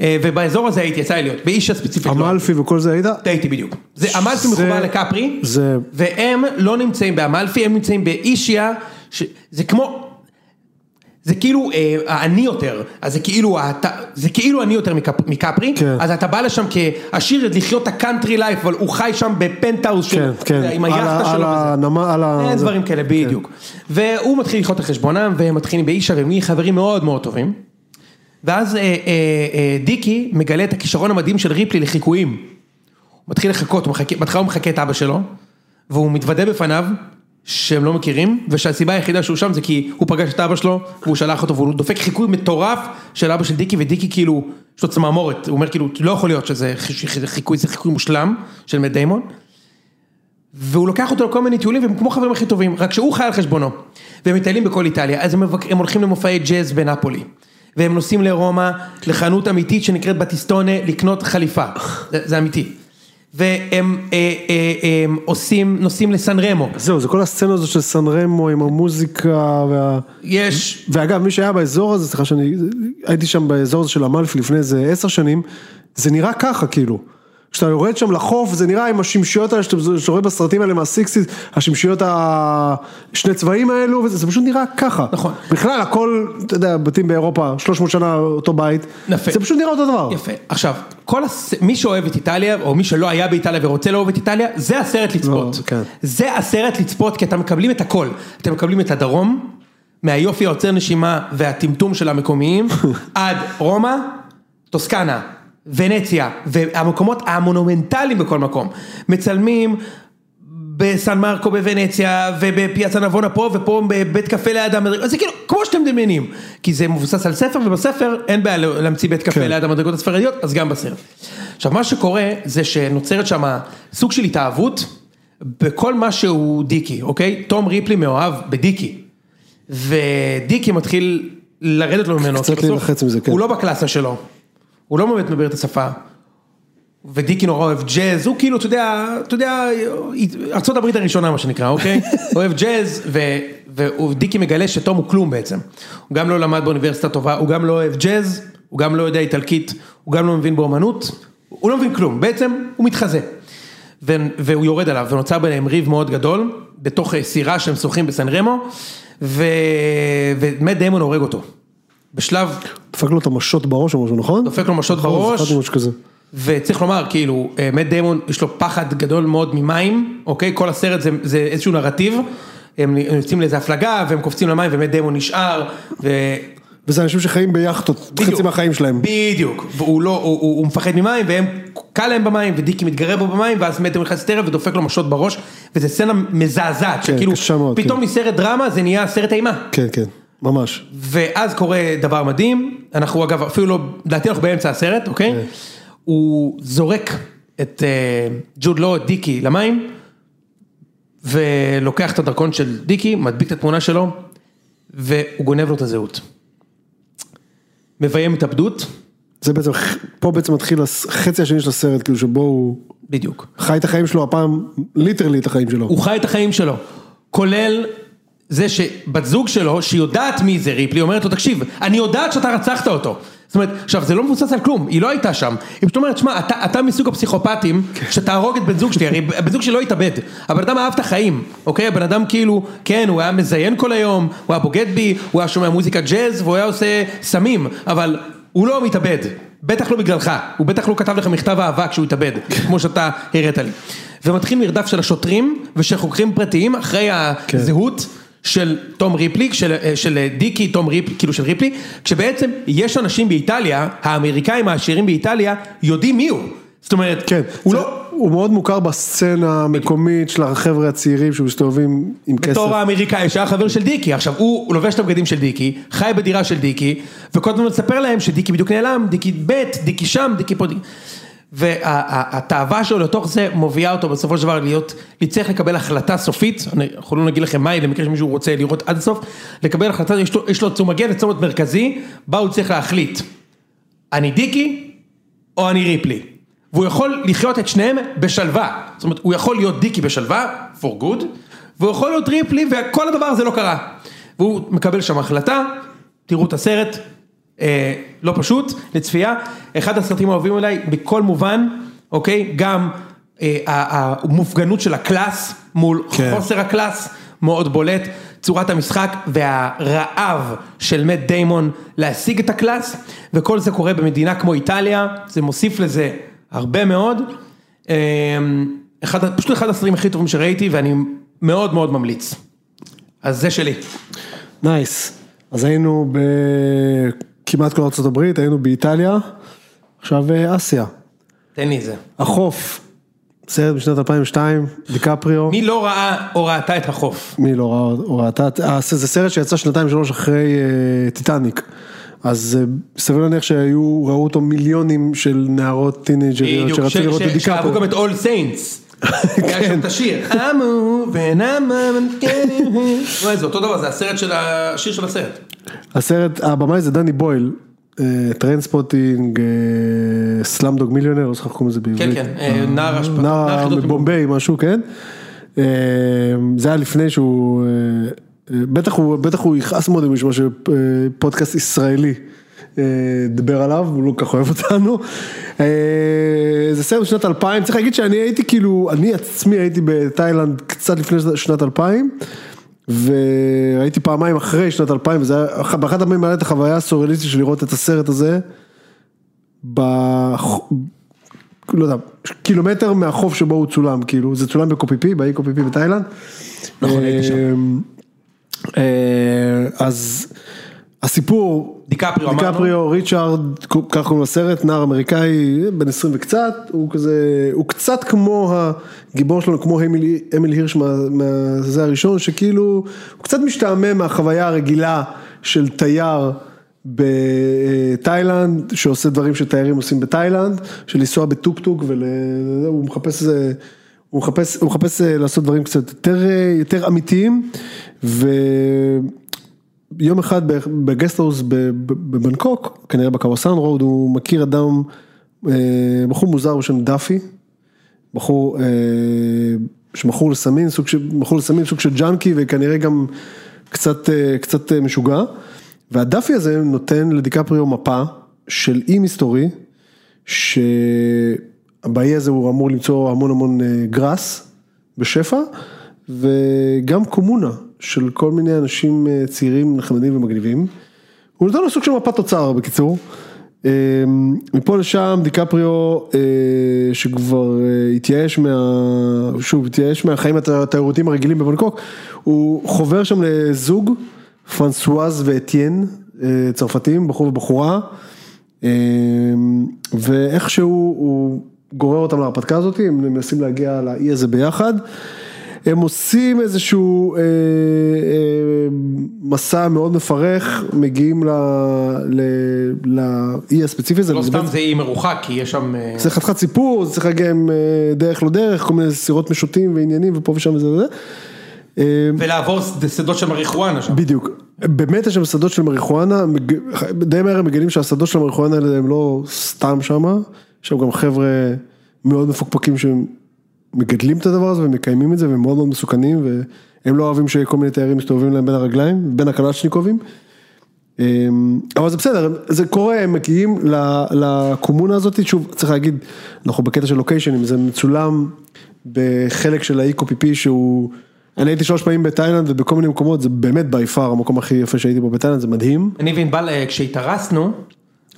ובאזור הזה הייתי, יצא לי להיות, באישיה ספציפית. לא. אמלפי וכל זה היית? הייתי בדיוק. זה אמלפי מחובר לקפרי, זה- והם לא נמצאים באמלפי, הם נמצאים באישיה, ש- זה כמו, זה כאילו אה, העני יותר, אז זה כאילו, אתה, זה כאילו עני יותר מקפ, מקפרי, כן. אז אתה בא לשם כעשיר לחיות את הקאנטרי לייף, אבל הוא חי שם בפנטהאוז כן, כן. עם היאכטה שלו. על ה... אין. דברים כאלה, בדיוק. והוא מתחיל לחיות על חשבונם, והם מתחילים באישה, והם חברים מאוד מאוד טובים. ואז אה, אה, אה, דיקי מגלה את הכישרון המדהים של ריפלי לחיקויים. הוא מתחיל לחכות, בהתחלה הוא מחכה את אבא שלו, והוא מתוודה בפניו שהם לא מכירים, ושהסיבה היחידה שהוא שם זה כי הוא פגש את אבא שלו, והוא שלח אותו, והוא דופק חיקוי מטורף של אבא של דיקי, ודיקי כאילו, יש לו צמרמורת, הוא אומר כאילו, לא יכול להיות שזה חיקוי, זה חיקוי מושלם של מאט דיימון. והוא לוקח אותו לכל מיני טיולים והם כמו חברים הכי טובים, רק שהוא חי על חשבונו. והם מטיילים בכל איטליה, אז הם, מבק... הם הולכים למופעי ג'אז בנפולי. והם נוסעים לרומא, לחנות אמיתית שנקראת בטיסטונה, לקנות חליפה. זה, זה אמיתי. והם אה, אה, הם עושים, נוסעים לסן רמו. זהו, זה כל הסצנה הזאת של סן רמו עם המוזיקה וה... יש, ואגב, מי שהיה באזור הזה, סליחה שאני, הייתי שם באזור הזה של אמלפי לפני איזה עשר שנים, זה נראה ככה כאילו. כשאתה יורד שם לחוף, זה נראה עם השמשיות האלה שאתה רואה בסרטים האלה מהסיקסטיז, השמשיות השני צבעים האלו, וזה זה פשוט נראה ככה. נכון. בכלל הכל, אתה יודע, בתים באירופה, 300 שנה אותו בית, יפה. זה פשוט נראה אותו דבר. יפה. עכשיו, כל הס... מי שאוהב את איטליה, או מי שלא היה באיטליה ורוצה לאהוב את איטליה, זה הסרט לצפות. לא, כן. זה הסרט לצפות, כי אתם מקבלים את הכל. אתם מקבלים את הדרום, מהיופי העוצר נשימה והטמטום של המקומיים, *laughs* עד רומא, טוסקנה, ונציה, והמקומות המונומנטליים בכל מקום. מצלמים בסן מרקו בוונציה, ובפיאצה נבונה פה, ופה בבית קפה ליד המדרגות, זה כאילו, כמו שאתם מדמיינים. כי זה מבוסס על ספר, ובספר אין בעיה להמציא בית קפה כן. ליד המדרגות הספרדיות, אז גם בסרט. עכשיו, מה שקורה, זה שנוצרת שם סוג של התאהבות, בכל מה שהוא דיקי, אוקיי? תום ריפלי מאוהב בדיקי. ודיקי מתחיל לרדת לו ממנו. קצת להילחץ מזה, כן. הוא לא בקלאסה שלו. הוא לא באמת מדבר את השפה. ודיקי נורא אוהב ג'אז, הוא כאילו, אתה יודע, אתה יודע, הברית הראשונה מה שנקרא, אוקיי? *laughs* אוהב ג'אז, ודיקי מגלה שתום הוא כלום בעצם. הוא גם לא למד באוניברסיטה טובה, הוא גם לא אוהב ג'אז, הוא גם לא יודע איטלקית, הוא גם לא מבין באומנות, הוא לא מבין כלום, בעצם הוא מתחזה. והוא יורד עליו, ונוצר ביניהם ריב מאוד גדול, בתוך סירה שהם שוחים בסן רמו, ומט דיימון הורג אותו. בשלב דפק לו את המשות בראש או משהו, נכון? דופק לו משות בראש. וצריך לומר, כאילו, אה, מאט דיימון יש לו פחד גדול מאוד ממים, אוקיי? כל הסרט זה, זה איזשהו נרטיב, הם יוצאים לאיזה הפלגה והם קופצים למים ומאט דיימון נשאר, ו... וזה אנשים שחיים ביאכטות. חצי מהחיים שלהם. בדיוק, והוא לא, הוא, הוא, הוא מפחד ממים והם, קל להם במים ודיקי מתגרה בו במים ואז מאט דיימון נכנס לטרף ודופק לו משות בראש, וזו סצנה מזעזעת, כן, שכאילו, מאוד, פתאום כן. מסרט דרמה זה נהיה סרט אימה. כן, כן, ממש. ואז קורה דבר מדהים, אנחנו אגב אפילו לא, לדעתי אנחנו באמצע הסרט, אוקיי? כן. הוא זורק את אה, ג'וד לו, את דיקי, למים, ולוקח את הדרכון של דיקי, מדביק את התמונה שלו, והוא גונב לו את הזהות. מביים התאבדות, זה בעצם, פה בעצם מתחיל החצי השני של הסרט, כאילו שבו הוא בדיוק. חי את החיים שלו, הפעם ליטרלי את החיים שלו. הוא חי את החיים שלו, כולל זה שבת זוג שלו, שהיא יודעת מי זה ריפלי, אומרת לו, תקשיב, אני יודעת שאתה רצחת אותו. זאת אומרת, עכשיו זה לא מבוסס על כלום, היא לא הייתה שם. היא פשוט אומרת, שמע, אתה, אתה מסוג הפסיכופטים, שתהרוג את בן זוג שלי, הרי בן זוג שלי לא התאבד. הבן אדם אהב את החיים, אוקיי? הבן אדם כאילו, כן, הוא היה מזיין כל היום, הוא היה בוגד בי, הוא היה שומע מוזיקה ג'אז, והוא היה עושה סמים, אבל הוא לא מתאבד. בטח לא בגללך, הוא בטח לא כתב לך מכתב אהבה כשהוא התאבד, כמו שאתה הראת לי. ומתחיל מרדף של השוטרים ושל חוקרים פרטיים אחרי הזהות של תום ריפלי, של, של דיקי תום ריפלי, כאילו של ריפלי, כשבעצם יש אנשים באיטליה, האמריקאים העשירים באיטליה, יודעים מי הוא. זאת אומרת, כן, הוא זה- לא... הוא מאוד מוכר בסצנה המקומית של החבר'ה הצעירים שמסתובבים עם כסף. בתור האמריקאי שהיה חבר של דיקי, עכשיו הוא הוא לובש את הבגדים של דיקי, חי בדירה של דיקי, וכל הזמן מספר להם שדיקי בדיוק נעלם, דיקי ב', דיקי שם, דיקי פה, דיקי... והתאווה שלו לתוך זה מובילה אותו בסופו של דבר להיות, להצטרך לקבל החלטה סופית, אני- אנחנו לא נגיד לכם מהי, למקרה שמישהו רוצה לראות עד הסוף, לקבל החלטה, יש לו, יש לו, הוא מגיע לצומת מרכזי, בה הוא צריך להחליט, אני דיקי או אני ריפלי. והוא יכול לחיות את שניהם בשלווה, זאת אומרת, הוא יכול להיות דיקי בשלווה, for good, והוא יכול להיות ריפלי, וכל הדבר הזה לא קרה. והוא מקבל שם החלטה, תראו את הסרט, לא פשוט, לצפייה, אחד הסרטים האהובים עליי בכל מובן, אוקיי, גם אה, המופגנות של ה class מול כן. חוסר ה class, מאוד בולט, צורת המשחק והרעב של מאט דיימון להשיג את ה class, וכל זה קורה במדינה כמו איטליה, זה מוסיף לזה הרבה מאוד. אה, אחד, פשוט אחד הסרטים הכי טובים שראיתי ואני מאוד מאוד ממליץ. אז זה שלי. nice. אז היינו בכמעט כל ארצות הברית, היינו באיטליה, עכשיו אה, אסיה. תן לי את זה. החוף, סרט משנת 2002, דיקפריו. מי לא ראה או ראתה את החוף? מי לא ראה או ראתה? אה, זה סרט שיצא שנתיים שלוש אחרי אה, טיטניק. אז סביר להניח שהיו, ראו אותו מיליונים של נערות טינאייג'ריות שרצו לראות את ש- שאהבו דיקפריו. גם את All Saints. היה כן. שם את השיר. אמו ונמה וואי, זה אותו דבר, זה הסרט של השיר של הסרט. הסרט, הבמאי זה דני בויל, אה, טרנספוטינג, סלאמדוג מיליונר, לא זוכר איך קוראים לזה בעברית. כן, כן, אה, נער השעשועים. נער מבומביי, משהו, כן. אה, זה היה לפני שהוא, אה, אה, בטח הוא, בטח הוא יכעס מאוד אם הוא ישמע שפודקאסט ישראלי אה, דיבר עליו, הוא לא כל כך אוהב אותנו. אה, זה סרט בשנת 2000, צריך להגיד שאני הייתי כאילו, אני עצמי הייתי בתאילנד קצת לפני שנת 2000. וראיתי פעמיים אחרי שנת 2000, וזה היה, באחת הפעמים היה את החוויה הסוריאליסטית של לראות את הסרט הזה, ב... לא יודע, קילומטר מהחוף שבו הוא צולם, כאילו, זה צולם בקופיפי, באי קופיפי בתאילנד. נכון, הייתי שם. אמ, אה, אז הסיפור, דיקפריו אמרנו. דיקפריו, ריצ'ארד, ככה קוראים לסרט, נער אמריקאי, בן 20 וקצת, הוא כזה, הוא קצת כמו הגיבור שלנו, כמו אמיל, אמיל הירש מה- מהזה הראשון, שכאילו, הוא קצת משתעמם מהחוויה הרגילה של תייר. בתאילנד, שעושה דברים שתיירים עושים בתאילנד, של לנסוע בטוק-טוק והוא מחפש איזה, הוא מחפש, הוא מחפש אה, לעשות דברים קצת יותר, אה, יותר אמיתיים, ויום אחד בגסטהאוס בבנקוק, כנראה בקוואסאן רוד, הוא מכיר אדם, אה, בחור מוזר בשם דאפי, בחור, אה, שמכור לסמים, סוג של, מכור לסמים, סוג של ג'אנקי וכנראה גם קצת, אה, קצת משוגע. והדאפי הזה נותן לדיקפריו מפה של אי מסתורי, שבאי הזה הוא אמור למצוא המון המון גראס בשפע, וגם קומונה של כל מיני אנשים אה, צעירים נחמדים ומגניבים. הוא נותן לו סוג של מפת תוצר בקיצור. אה, מפה לשם דיקפריו אה, שכבר התייאש מה... שוב, התייאש מהחיים התיירותיים הרגילים בבנקוק, הוא חובר שם לזוג, פרנסואז ואתיין, צרפתים, בחור ובחורה, ואיכשהו הוא גורר אותם להרפתקה הזאת, הם מנסים להגיע לאי הזה ביחד. הם עושים איזשהו אה, אה, מסע מאוד מפרך, מגיעים ל- ל- לאי הספציפי הזה. לא סתם זה אי מרוחק, כי יש שם... אה, זה חתיכת סיפור, זה צריך להגיע עם אה, דרך לא דרך, כל מיני סירות משוטים ועניינים ופה ושם וזה וזה. אה, ולעבור שדות של מריחואנה שם. בדיוק, באמת יש שם שדות של מריחואנה, די מהר הם מגלים שהשדות של המריחואנה האלה הם לא סתם שמה, יש שם גם חבר'ה מאוד מפוקפקים שמגדלים את הדבר הזה ומקיימים את זה והם מאוד מאוד מסוכנים והם לא אוהבים שכל מיני תיירים מסתובבים להם בין הרגליים, בין הקלצ'ניקובים. אמ, אבל זה בסדר, זה קורה, הם מגיעים לקומונה הזאת, שוב צריך להגיד, אנחנו בקטע של לוקיישנים, זה מצולם בחלק של האי קופיפי שהוא, אני הייתי שלוש פעמים בתאילנד ובכל מיני מקומות, זה באמת בי פאר המקום הכי יפה שהייתי בו בתאילנד, זה מדהים. אני וענבל, אה, כשהתארסנו,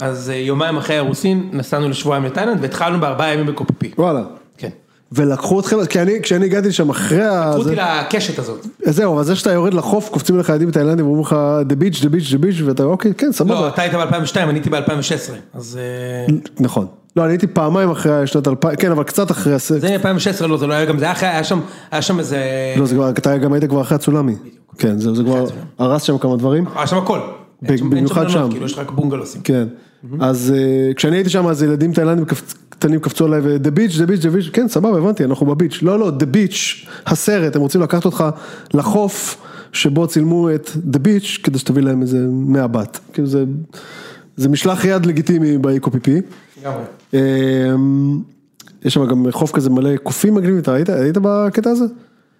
אז אה, יומיים אחרי האירוסין, נסענו לשבועיים לתאילנד והתחלנו בארבעה ימים בקופפי. וואלה. ולקחו אתכם, כי אני, כשאני הגעתי לשם אחרי ה... לקחו אותי לקשת הזאת. זהו, אבל זה שאתה יורד לחוף, קופצים לך ילדים בתאילנדים ואומרים לך the beach, the beach, the beach, ואתה אוקיי, כן, לא, סבבה. אתה היית ב-2002, אני הייתי ב-2016. אז אה, נכון. לא, אני הייתי פעמיים אחרי שנת 2000, כן, אבל קצת אחרי הסרט. זה 2016, לא, זה לא היה גם, זה היה אחרי, היה שם, היה שם איזה... לא, זה כבר, אתה גם היית כבר אחרי הצונאמי. כן, זה זה כבר. הרס שם כמה דברים. היה שם הכל. אין שם- אין במיוחד שם. כאילו, יש רק בונגלוסים. כן. אז אה, כשאני הייתי שם, אז ילדים תאילנדים קטנים קפצו עליי, ו-the beach, the beach, the beach, כן, סבבה, הבנתי, אנחנו בביץ'. לא, לא, the beach, הסרט, הם רוצים לקחת אותך לחוף שבו צילמו את the beach, כדי שתביא להם איזה 100 בת. כאילו זה, זה משלח יד לגיטימי ב-ECOPP. אה, יש שם גם חוף כזה מלא קופים מגניבים, אתה היית, היית בקטע הזה?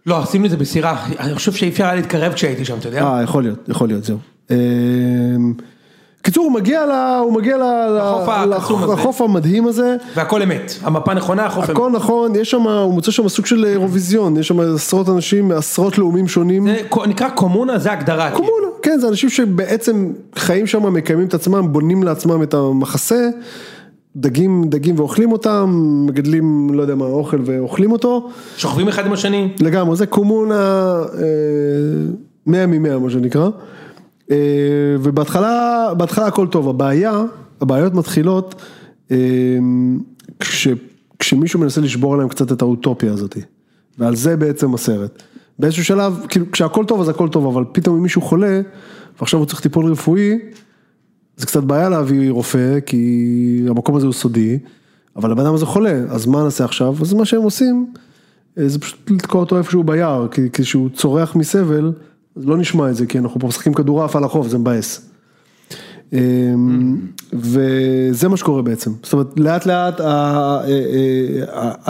לא, עשינו את זה בסירה, אני חושב שאי אפשר היה להתקרב כשהייתי שם, אתה יודע? אה, יכול להיות, יכול להיות, זהו. אה, קיצור, הוא מגיע ל... הוא מגיע ל... לחוף המדהים הזה. והכל אמת, המפה נכונה, החוף אמת. הכל נכון, יש שם, הוא מוצא שם סוג של אירוויזיון, יש שם עשרות אנשים מעשרות לאומים שונים. זה נקרא קומונה, זה הגדרה. כאילו. קומונה, כן, זה אנשים שבעצם חיים שם, מקיימים את עצמם, בונים לעצמם את המחסה, דגים, דגים ואוכלים אותם, מגדלים, לא יודע מה, אוכל ואוכלים אותו. שוכבים אחד עם השני. לגמרי, זה קומונה אה, 100 מ-100 מה שנקרא. אה, ובהתחלה, בהתחלה הכל טוב, הבעיה, הבעיות מתחילות אה, כש, כשמישהו מנסה לשבור עליהם קצת את האוטופיה הזאת. ועל זה בעצם הסרט. באיזשהו שלב, כאילו כשהכל טוב אז הכל טוב, אבל פתאום אם מישהו חולה, ועכשיו הוא צריך טיפול רפואי, זה קצת בעיה להביא רופא, כי המקום הזה הוא סודי, אבל הבן אדם הזה חולה, אז מה נעשה עכשיו? אז מה שהם עושים, אה, זה פשוט לתקוע אותו איפשהו ביער, כי כשהוא צורח מסבל, אז לא נשמע את זה, כי אנחנו פה משחקים כדורעף על החוף, זה מבאס. אה, וזה מה שקורה בעצם, זאת אומרת לאט לאט,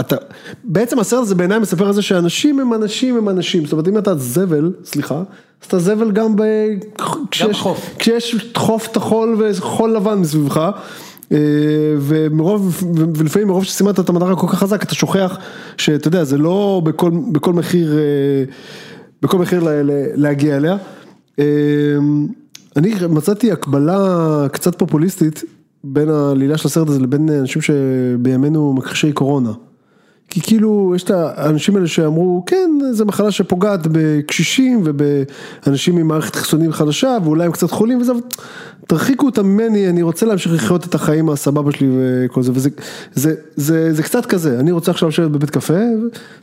אתה, בעצם הסרט הזה בעיניי מספר על זה שאנשים הם אנשים הם אנשים, זאת אומרת אם אתה זבל, סליחה, אז אתה זבל גם ב... כשיש- חוף טחול וחול לבן מסביבך, אה, ומרוב, ולפעמים מרוב שסימנת את המטרה כל כך חזק, אתה שוכח שאתה יודע, זה לא בכל, בכל מחיר, אה, בכל מחיר לה- לה- להגיע אליה. אה, אני מצאתי הקבלה קצת פופוליסטית בין העלילה של הסרט הזה לבין אנשים שבימינו מכחישי קורונה. כי כאילו יש את האנשים האלה שאמרו כן זה מחלה שפוגעת בקשישים ובאנשים עם מערכת חיסונים חדשה ואולי הם קצת חולים וזה, תרחיקו אותם ממני אני רוצה להמשיך לחיות את החיים הסבבה שלי וכל זה וזה זה, זה, זה קצת כזה אני רוצה עכשיו לשבת בבית קפה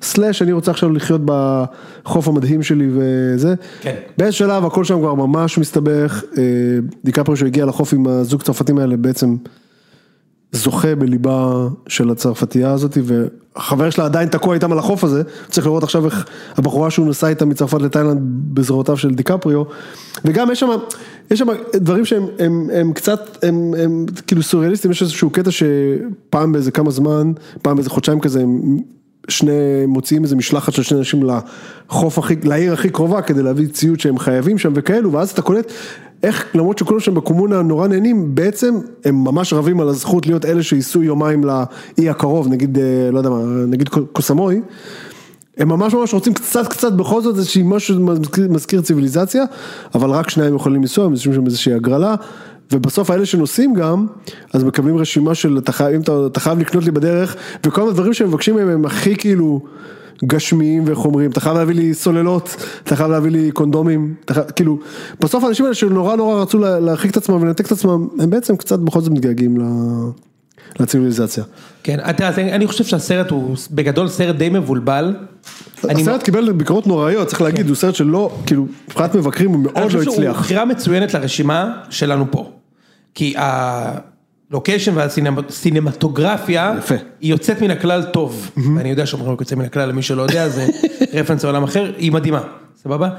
סלאש אני רוצה עכשיו לחיות בחוף המדהים שלי וזה, כן. באיזה שלב הכל שם כבר ממש מסתבך, אה, דיקפריו שהגיע לחוף עם הזוג צרפתים האלה בעצם זוכה בליבה של הצרפתייה הזאת והחבר שלה עדיין תקוע איתם על החוף הזה, צריך לראות עכשיו איך הבחורה שהוא נסע איתה מצרפת לתאילנד בזרועותיו של דיקפריו וגם יש שם, יש שם דברים שהם הם, הם קצת, הם, הם כאילו סוריאליסטים, יש איזשהו קטע שפעם באיזה כמה זמן, פעם באיזה חודשיים כזה הם שני, מוציאים איזה משלחת של שני אנשים לחוף הכי, לעיר הכי קרובה כדי להביא ציוד שהם חייבים שם וכאלו ואז אתה קולט איך למרות שכולם שם בקומונה נורא נהנים בעצם הם ממש רבים על הזכות להיות אלה שייסעו יומיים לאי הקרוב נגיד אה, לא יודע מה נגיד קוסמוי הם ממש ממש רוצים קצת קצת בכל זאת איזושהי משהו מזכיר ציוויליזציה אבל רק שניים יכולים לנסוע, הם יושבים שם איזושהי הגרלה ובסוף האלה שנוסעים גם, אז מקבלים רשימה של אתה חייב, אתה, אתה חייב לקנות לי בדרך וכל מיני דברים שהם מבקשים מהם הם הכי כאילו גשמיים וחומריים, אתה חייב להביא לי סוללות, אתה חייב להביא לי קונדומים, אתה חייב, כאילו, בסוף האנשים האלה שנורא נורא רצו לה- להרחיק את עצמם ולנתק את עצמם, הם בעצם קצת בכל זאת מתגעגעים ל- לציוויליזציה. כן, תראה, אז אני אני חושב שהסרט הוא בגדול סרט די מבולבל. אני הסרט קיבל ביקורות נוראיות, צריך להגיד, הוא סרט שלא, כאילו, מבחינת מבקרים הוא אני מאוד חושב לא שהוא הצליח. בחירה מצוינת לרשימה שלנו פה. כי הלוקיישן והסינמטוגרפיה. היא יוצאת מן הכלל טוב. ואני יודע שאומרים רק יוצא מן הכלל למי שלא יודע זה *laughs* רפרנס לעולם אחר, היא מדהימה, סבבה?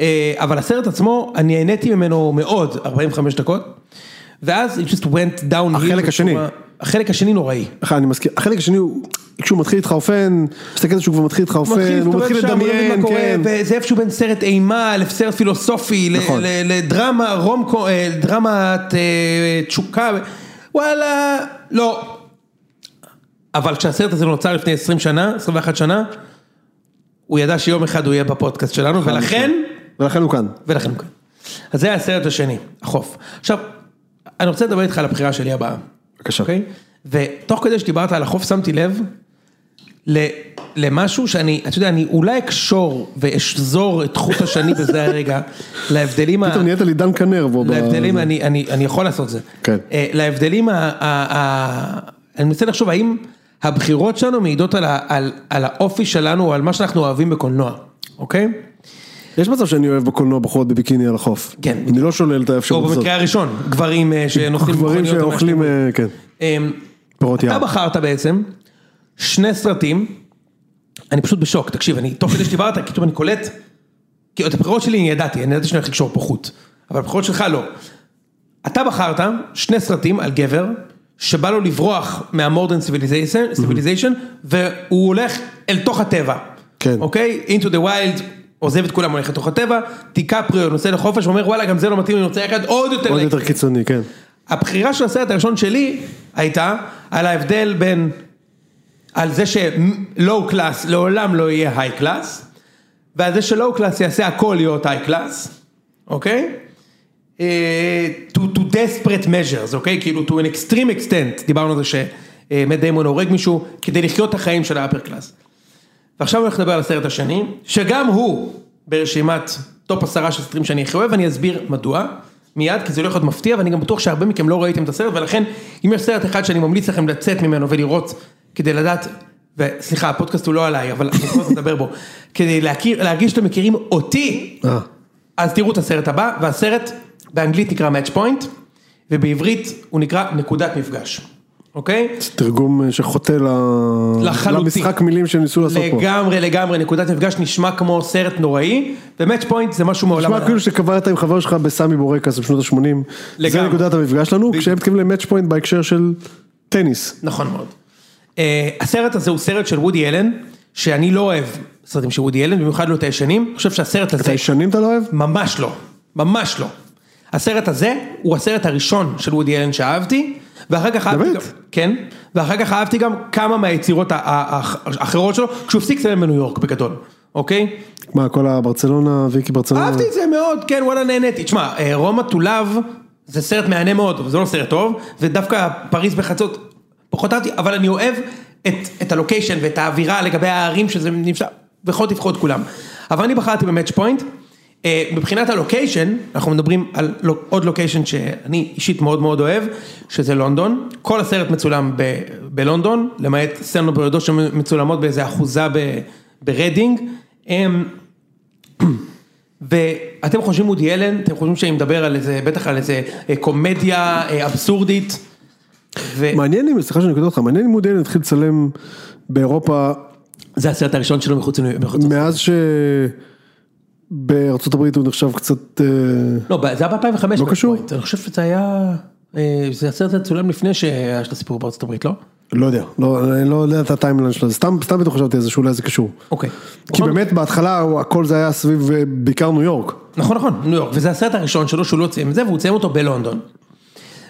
אה, אבל הסרט עצמו, אני נהניתי ממנו מאוד, 45 דקות. ואז it just went down. החלק השני. החלק השני נוראי. אני מזכיר, החלק השני הוא, כשהוא מתחיל להתחרפן, מסתכל על זה שהוא כבר מתחיל הוא מתחיל להסתובב שם, הוא מבין לדמיין, כן. וזה איפשהו בין סרט אימה לסרט פילוסופי, נכון. לדרמה רומקו, אה, דרמת אה, תשוקה, וואלה, לא. אבל כשהסרט הזה נוצר לפני 20 שנה, 21 שנה, הוא ידע שיום אחד הוא יהיה בפודקאסט שלנו, ולכן, ולכן הוא כאן. ולכן הוא כאן. אז זה הסרט השני, החוף. עכשיו, אני רוצה לדבר איתך על הבחירה שלי הבאה. בבקשה. אוקיי? ותוך כדי שדיברת על החוף שמתי לב למשהו שאני, אתה יודע, אני אולי אקשור ואשזור את חוט השני בזה הרגע, *laughs* להבדלים, ה- פתאום נהיית לי דן כנר בו. ב- להבדלים, אני, יכול לעשות את זה. כן. אה, להבדלים, ה, אני מנסה לחשוב האם הבחירות שלנו מעידות על, האופי שלנו או על מה שאנחנו אוהבים בקולנוע, אוקיי? יש מצב שאני אוהב בקולנוע בחורות בביקיני על החוף. כן. אני לא שולל את או האפשרות הזאת. במקרה הראשון, גברים אה, שנוסעים גברים שאוכלים. אה, כן. אמ, פירות אתה יער. בחרת בעצם שני סרטים, אני פשוט בשוק, תקשיב, אני תוך כדי שדיברת, פתאום אני קולט, כי את הבחירות שלי אני ידעתי, אני ידעתי שאני הולך לקשור פה חוט, אבל הבחירות שלך לא. אתה בחרת שני סרטים על גבר, שבא לו לברוח מה modern civilization, civilization, והוא הולך אל תוך הטבע. כן. אוקיי? into the wild, עוזב את כולם, הולך לתוך הטבע, דיקפריו נוסע לחוף, ואומר וואלה גם זה לא מתאים, אני רוצה אחד עוד יותר עוד לאקסטרים." יותר קיצוני, כן. הבחירה של הסרט הראשון שלי הייתה על ההבדל בין, על זה ש low class לעולם לא יהיה high class, ועל זה ש low class יעשה הכל להיות high class, אוקיי? אה, to, to desperate measures, אוקיי? כאילו to an extreme extent, דיברנו על זה שמט דיימון הורג מישהו כדי לחיות את החיים של ה upper class. ועכשיו אני הולך לדבר על הסרט השני, שגם הוא ברשימת top עשרה של סרטים שאני הכי אוהב, ואני אסביר מדוע, מיד, כי זה לא יכול להיות מפתיע, ואני גם בטוח שהרבה מכם לא ראיתם את הסרט, ולכן, אם יש סרט אחד שאני ממליץ לכם לצאת ממנו ולראות, כדי לדעת, וסליחה, הפודקאסט הוא לא עליי, אבל אני יכול לדבר בו, כדי להכיר, להרגיש שאתם מכירים אותי, אה. אז תראו את הסרט הבא, והסרט באנגלית נקרא Match Point, ובעברית הוא נקרא נקודת מפגש, אוקיי? זה תרגום אה, שחוטא. למשחק מילים שהם ניסו לעשות פה. לגמרי לגמרי נקודת מפגש נשמע כמו סרט נוראי ו Match Point זה משהו מעולם. נשמע כאילו שקברת עם חבר שלך בסמי בורקס בשנות ה-80. זה לגמרי. נקודת המפגש שלנו, כשהם מתכוונים ל Match Point בהקשר של טניס. נכון מאוד. אה, הסרט הזה הוא סרט של וודי אלן שאני לא אוהב סרטים של וודי אלן במיוחד לא את הישנים. אני חושב שהסרט את הזה הישנים אתה לא אוהב? ממש לא ממש לא. הסרט הזה הוא הסרט הראשון של וודי אלן שאהבתי ואחר כך אהבתי? גם, כן, ואחר כך אהבתי גם כמה מהיצירות האחרות שלו כשהוא הפסיק לצלם בניו יורק בגדול, אוקיי? מה, כל הברצלונה, ויקי ברצלונה? אהבתי את זה מאוד, כן, וואלה נהניתי. תשמע, אה, רומא love זה סרט מהנה מאוד, זה לא סרט טוב, ודווקא פריז בחצות פחות אהבתי, אבל אני אוהב את, את ה location ואת האווירה לגבי הערים שזה נמצא, ויכולת לבחור את כולם. אבל אני בחרתי ב Match Point, אה, מבחינת ה location, אנחנו מדברים על עוד location שאני אישית מאוד מאוד אוהב, שזה לונדון, כל הסרט מצולם ב, בלונדון, למעט סצנות בודדות שמצולמות באיזה אחוזה ב, ברדינג. הם, ואתם חושבים וודי אלן, אתם חושבים שאני מדבר על איזה, בטח על איזה אה, קומדיה אה, אבסורדית. ו... מעניין אם, סליחה שאני קוטע אותך, מעניין אם מודיעין התחיל לצלם באירופה זה הסרט הראשון שלו מחוץ מחוץ- מאז שבארצות הברית הוא נחשב קצת, אה, לא, זה היה ב-2005. לא קשור. אני חושב שזה היה, אה, זה הסרט הצולם לפני שהיה של הסיפור בארצות הברית, לא? לא יודע, לא, אני לא יודע את הטיימליין שלו, סתם, סתם בטח חשבתי על זה שאולי זה קשור. אוקיי. כי באמת בהתחלה הכל זה היה סביב אה, בעיקר ניו יורק. נכון, נכון, ניו יורק, וזה הסרט הראשון שלו שהוא לא ציים את זה, והוא ציים אותו בלונדון.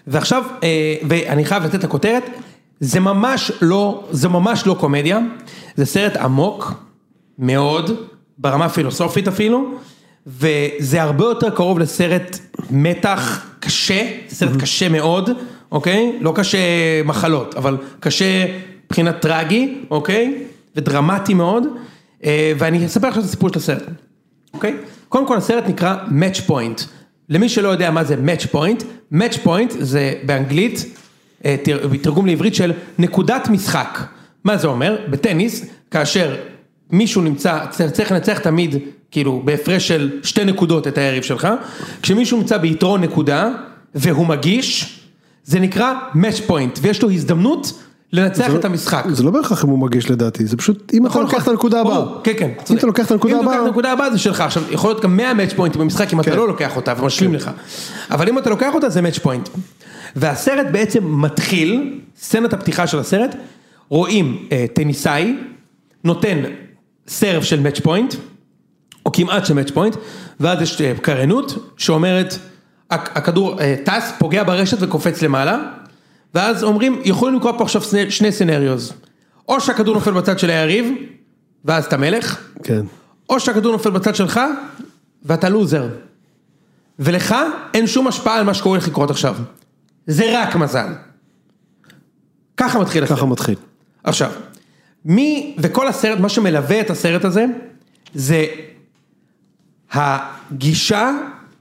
ועכשיו, אה, ואני חייב לתת את הכותרת, זה ממש לא, זה ממש לא קומדיה, זה סרט עמוק מאוד, ברמה הפילוסופית אפילו, וזה הרבה יותר קרוב לסרט מתח קשה, סרט קשה מאוד, אוקיי? לא קשה מחלות, אבל קשה מבחינת טרגי, אוקיי? ודרמטי מאוד, אה, ואני אספר עכשיו את הסיפור של הסרט. אוקיי? קודם כל הסרט נקרא Match Point. למי שלא יודע מה זה Match Point, Match Point זה באנגלית, אה, תר- תרגום לעברית של נקודת משחק. מה זה אומר? בטניס, כאשר מישהו נמצא, צריך לנצח תמיד, כאילו, בהפרש של שתי נקודות את היריב שלך, כשמישהו נמצא ביתרון נקודה, והוא מגיש, זה נקרא Match Point, ויש לו הזדמנות לנצח זה את לא- המשחק. זה לא בהכרח אם הוא מגיש לדעתי, זה פשוט אם אתה נכון, לוקח את נכון. הנקודה הבאה. כן, כן. אם אתה לוקח את הנקודה אם אתה לוקח את הבאה, הנקודה הבאה זה שלך, עכשיו יכול להיות גם 100 match point ים במשחק אם אתה כן. לא לוקח אותה ומשלים לך, אבל אם אתה לוקח אותה זה match point. והסרט בעצם מתחיל, סצנת הפתיחה של הסרט, רואים אה, טניסאי, נותן serve של match point, או כמעט של match point, ואז יש אה, קריינות שאומרת, הכ- הכדור אה, טס, פוגע ברשת וקופץ למעלה, ואז אומרים, יכולים לקרות פה עכשיו שני- שני סנריוז, או שהכדור נופל בצד של היריב, ואז אתה מלך, כן. או שהכדור נופל בצד שלך, ואתה לוזר. ולך אין שום השפעה על מה שקורה לך לקרות עכשיו. זה רק מזל. ככה מתחיל הסרט. ככה מתחיל. עכשיו, מי, וכל הסרט, מה שמלווה את הסרט הזה, זה הגישה,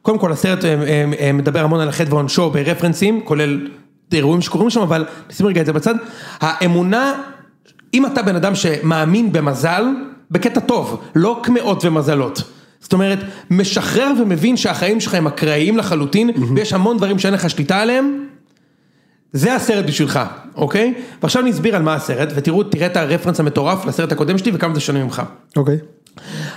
קודם כל הסרט אה, אה, אה, מדבר המון על החטא ועונשו ברפרנסים, כולל אירועים שקורים שם, אבל נשים רגע את זה בצד, האמונה, אם אתה בן אדם שמאמין במזל, בקטע טוב, לא קמעות ומזלות. זאת אומרת, משחרר ומבין שהחיים שלך הם אקראיים לחלוטין, ויש המון דברים שאין לך שליטה עליהם, זה הסרט בשבילך, אוקיי? ועכשיו אני אסביר על מה הסרט, ותראו, תראה את הרפרנס המטורף לסרט הקודם שלי וכמה זה שונה ממך. אוקיי.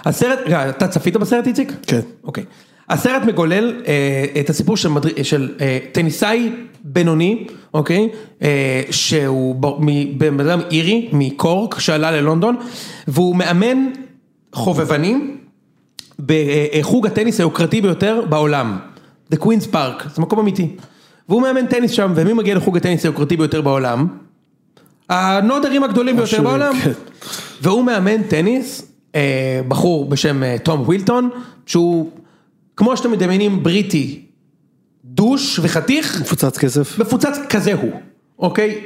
הסרט, רגע, אתה צפית בסרט איציק? כן. אוקיי. הסרט מגולל אה, את הסיפור של, מדר... של אה, טניסאי בינוני, אוקיי? אה, שהוא בן אדם אירי, מקורק, שעלה ללונדון, והוא מאמן חובבנים בחוג הטניס היוקרתי ביותר בעולם, The Queen's Park, זה מקום אמיתי. והוא מאמן טניס שם, ומי מגיע לחוג הטניס היוקרתי ביותר בעולם? הנודרים הגדולים ביותר בעולם. כן. והוא מאמן טניס, אה, בחור בשם אה, תום ווילטון, שהוא, כמו שאתם מדמיינים, בריטי, posh וחתיך, מפוצץ כסף. מפוצץ כזה הוא, אוקיי?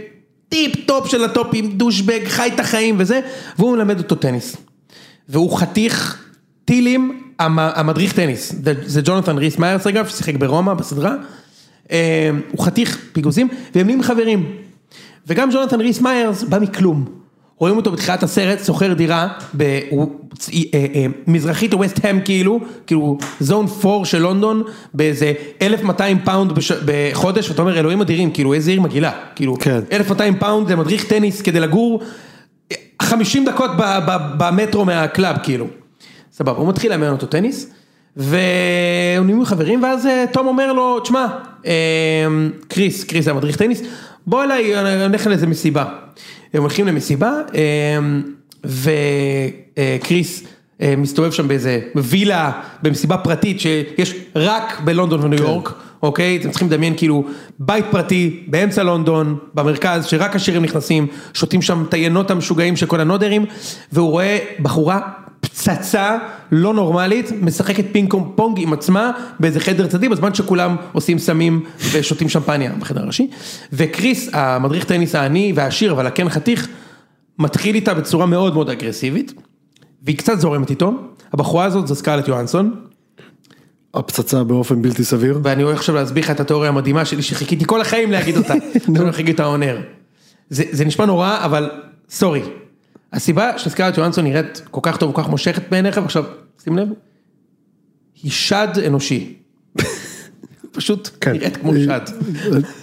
טיפ טופ של הטופים, douchebag, חי את החיים וזה, והוא מלמד אותו טניס. והוא חתיך טילים, המ- המדריך טניס, זה- ג'ונתן ריס מיירס אגב, ששיחק ברומא בסדרה, אה, הוא חתיך פיגוזים, והם נהיים חברים. וגם ג'ונתן ריס מיירס בא מכלום. רואים אותו בתחילת הסרט, שוכר דירה, ב- הוא- אה, אה, מזרחית ל West Ham כאילו, כאילו zone 4 של לונדון, באיזה 1200 פאונד בחודש, ואתה אומר אלוהים אדירים, כאילו איזה עיר מגעילה, כאילו כן. 1200 פאונד למדריך טניס כדי לגור 50 דקות ב- ב- במטרו מה club כאילו. סבבה, הוא מתחיל לאמן אותו טניס, והוא נהיו חברים, ואז אה, תום אומר לו, תשמע, אה, קריס, קריס זה המדריך טניס, בוא אליי, אני הולך לאיזה מסיבה. הם הולכים למסיבה, אה, וקריס אה, מסתובב שם באיזה וילה, במסיבה פרטית שיש רק בלונדון וניו יורק. אוקיי? אתם צריכים לדמיין כאילו בית פרטי באמצע לונדון, במרכז, שרק עשירים נכנסים, שותים שם את היינות המשוגעים של כל הנודרים, והוא רואה בחורה פצצה לא נורמלית, משחקת פינג פונג עם עצמה באיזה חדר צדדי, בזמן שכולם עושים סמים ושותים שמפניה בחדר הראשי. וקריס, המדריך טניס העני והעשיר, אבל הכן חתיך, מתחיל איתה בצורה מאוד מאוד אגרסיבית, והיא קצת זורמת איתו, הבחורה הזאת זו סקארלט יוהנסון, הפצצה באופן בלתי סביר. ואני הולך עכשיו להסביר לך את התיאוריה המדהימה שלי שחיכיתי כל החיים להגיד אותה, *laughs* את האונר. זה, זה נשמע נורא, אבל סורי. הסיבה שסקארלט יוהנסון נראית כל כך טוב, כל כך מושכת בעיניך, ועכשיו, שים לב, היא שד אנושי. *laughs* פשוט כן. נראית כמו שד.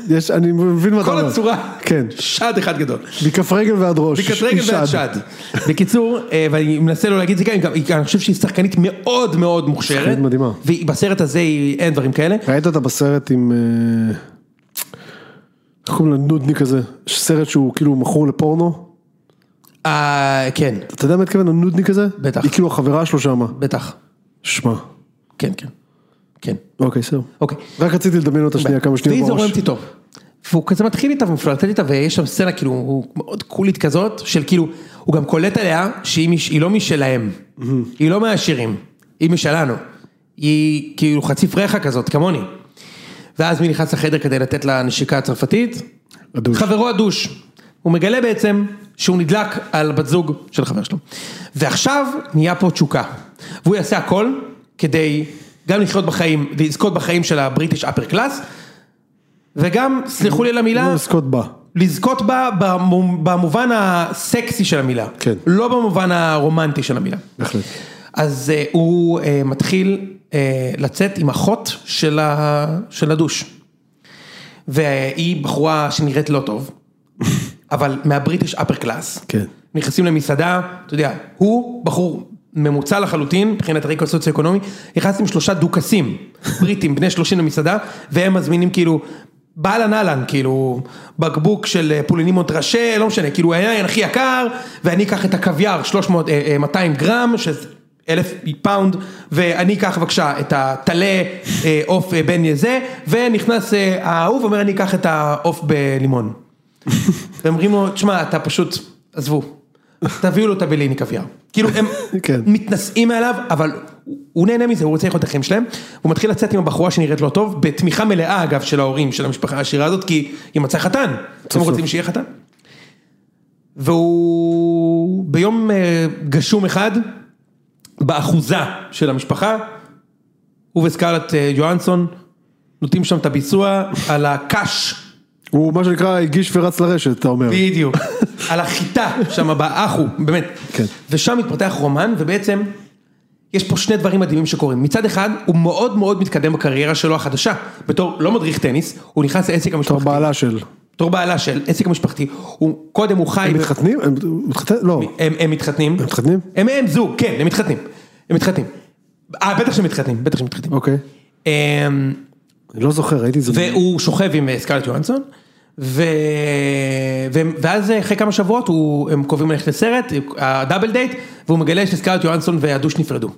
יש, אני מבין מה אתה כל אומר. הצורה, כן. שד אחד גדול. מכף רגל ועד ראש. מכף רגל היא ועד שד. בקיצור, אה, ואני מנסה לא להגיד את זה גם, היא גם- אני חושב שהיא שחקנית מאוד מאוד מוכשרת. שחקנית מדהימה. ובסרט הזה היא- אין דברים כאלה. ראית אותה בסרט עם... אה, איך קוראים לנודניק הזה? יש סרט שהוא כאילו מכור לפורנו. אה, כן, אתה יודע מה התכוון הנודניק הזה? בטח. היא כאילו החברה שלו שמה. בטח. שמע. כן, כן. כן. אוקיי, בסדר. אוקיי. רק רציתי לדמיין אותה שנייה כמה שניות והיא בראש. זורמת איתו. והוא כזה מתחיל איתה ומפלרטט איתה ויש שם סצנה כאילו הוא מאוד קולית כזאת של כאילו הוא גם קולט עליה שהיא לא משלהם, היא לא מהעשירים, היא משלנו, היא כאילו חצי פרחה כזאת כמוני. ואז מי נכנס לחדר כדי לתת לה נשיקה צרפתית? הדוש. חברו הדוש. הוא מגלה בעצם שהוא נדלק על בת זוג של חבר שלו. ועכשיו נהיה פה תשוקה. והוא יעשה הכל כדי גם לחיות בחיים, לזכות בחיים של הבריטיש אפר קלאס, וגם, סלחו לי על המילה, לא לזכות בה. לזכות בה במו- במובן הסקסי של המילה. כן. לא במובן הרומנטי של המילה. בהחלט. אז אה, הוא אה, מתחיל אה, לצאת עם אחות של, ה, של הדוש. והיא בחורה שנראית לא טוב, אבל מהבריטיש אפר קלאס. כן. נכנסים למסעדה, אתה יודע, הוא בחור ממוצע לחלוטין, מבחינת הרקע הסוציו-אקונומי, נכנס עם שלושה דוכסים, בריטים, בני שלושים למסעדה, והם מזמינים כאילו, באהלן אהלן, כאילו, בקבוק של אה, פולינים מונטרשה, לא משנה, כאילו, היין הכי יקר, ואני אקח את הקוויאר, 300, אה, אה, 200 גרם, שזה אלף פאונד, ואני אקח בבקשה את הטלה אה, עוף אה, בן זה, ונכנס אה, האהוב, אומר אני אקח את העוף בלימון. ואומרים לו, תשמע, אתה פשוט, עזבו, תביאו לו את הבליני קוויאר. כאילו, הם כן. מתנשאים מעליו, אבל הוא- נהנה מזה, הוא רוצה לראות את החיים שלהם. הוא מתחיל לצאת עם הבחורה שנראית לא טוב, בתמיכה מלאה אגב של ההורים של המשפחה העשירה הזאת, כי היא מצאה חתן. הם. רוצים שיהיה חתן. והוא ביום אה, גשום אחד, באחוזה של המשפחה, הוא וסקארלט אה, יוהנסון נותנים שם את הביצוע על הקש הוא מה שנקרא הגיש ורץ לרשת, אתה אומר. בדיוק, על החיטה שם באחו, באמת. כן. ושם מתפתח רומן, ובעצם יש פה שני דברים מדהימים שקורים. מצד אחד, הוא מאוד מאוד מתקדם בקריירה שלו החדשה. בתור, לא מדריך טניס, הוא נכנס לעסק בתור המשפחתי. בעלה של. בתור בעלה של עסק המשפחתי. הוא, קודם הוא חי... הם מתחתנים? הם מתחתנים? לא. הם, הם מתחתנים. הם מתחתנים? הם, הם זוג, כן, הם מתחתנים. הם מתחתנים. אה, בטח שהם מתחתנים, בטח שהם מתחתנים. אוקיי. אמ, אני לא זוכר, ראיתי את זה. והוא שוכב עם סקארלט יוהנסון, ו... ו... ואז אה, אחרי כמה שבועות הוא... הם קובעים ללכת לסרט, הדאבל דייט, והוא מגלה שסקארלט יוהנסון והדוש נפרדו.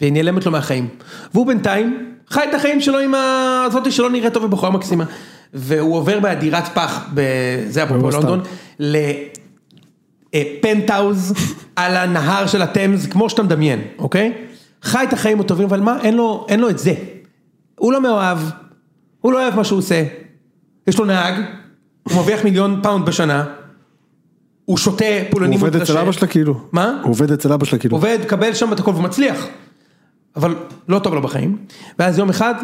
והיא נעלמת לו מהחיים. והוא בינתיים חי את החיים שלו עם הזאתי שלא נראית טוב ובחורה מקסימה. והוא עובר בדירת פח, זה אפרופו. לונדון, לפנטהאוז על הנהר של התמז, כמו שאתה מדמיין, אוקיי? חי את החיים הטובים, אבל מה? אין לו, אין לו את זה. הוא לא מאוהב, הוא לא אוהב מה שהוא עושה. יש לו נהג, הוא מרוויח מיליון פאונד בשנה, הוא שותה הוא פולנים עובד אצל אבא שלה כאילו. מה? הוא עובד אצל אבא שלה כאילו. עובד, קבל שם את הכל ומצליח. אבל לא טוב לו בחיים. ואז יום אחד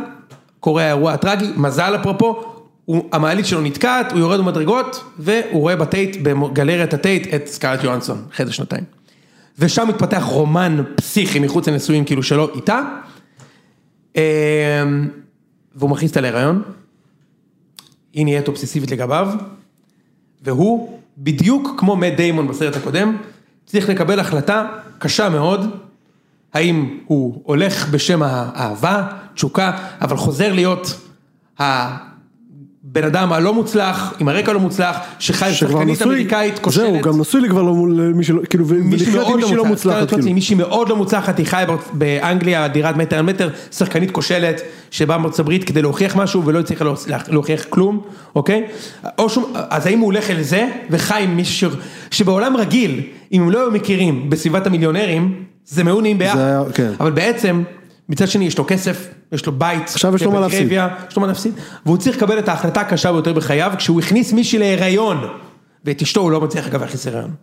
קורה האירוע הטרגי, מזל אפרופו, הוא- המעלית שלו נתקעת, הוא יורד במדרגות, והוא רואה בטייט, בגלריית הטייט, את סקארלט יוהנסון, אחרי זה שנתיים. ושם מתפתח רומן פסיכי מחוץ לנישואים כאילו שלו איתה. אמ, והוא מכניס אותה להיריון. היא נהיית אובססיבית לגביו. והוא, בדיוק כמו מאט דיימון בסרט הקודם, צריך לקבל החלטה קשה מאוד, האם הוא הולך בשם האהבה, תשוקה, אבל חוזר להיות הבן אדם הלא מוצלח, עם הרקע הלא מוצלח, שחי עם שחקנית אמריקאית כושלת. זהו, גם נשוי לי כבר לא מול מי שלא, כאילו, ולחיות עם מישהי לא מוצלחת, כאילו. מישהי מאוד לא מוצלחת, היא חיה באנגליה, דירת מטר על מטר, שחקנית כושלת, שבאה מארצות הברית כדי להוכיח משהו ולא הצליחה להוכיח- כלום, אוקיי? או שהוא, אז האם הוא הולך אל זה, וחי עם מישהו שבעולם רגיל, אם הם לא היו מכירים בסביבת המיליונרים, זה מאוד נעים ביחד. כן. אבל בעצם, מצד שני יש לו כסף, יש לו בית, עכשיו יש לו מה להפסיד. יש לו מה להפסיד, והוא צריך לקבל את ההחלטה הקשה ביותר בחייו, כשהוא הכניס מישהי להיריון, ואת אשתו הוא לא מצליח אגב להכניס להיריון.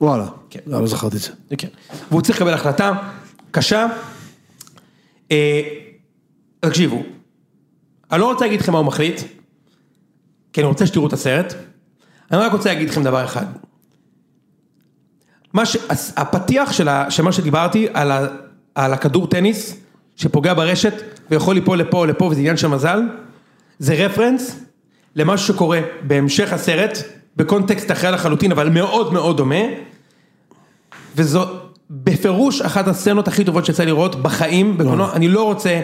וואלה, כן. לא לא זכרתי את זה. כן. והוא צריך לקבל החלטה קשה. אה, תקשיבו, אני לא רוצה להגיד לכם מה הוא מחליט, כי אני רוצה שתראו את הסרט. אני רק רוצה להגיד לכם דבר אחד. מה ש... הפתיח של, ה... של מה שדיברתי על, ה... על הכדור טניס שפוגע ברשת ויכול ליפול לפה או לפה וזה עניין של מזל, זה רפרנס למשהו שקורה בהמשך הסרט, בקונטקסט אחר לחלוטין אבל מאוד מאוד דומה, וזו בפירוש אחת הסצנות הכי טובות שיצא לראות בחיים, בקולנוע, אני לא רוצה,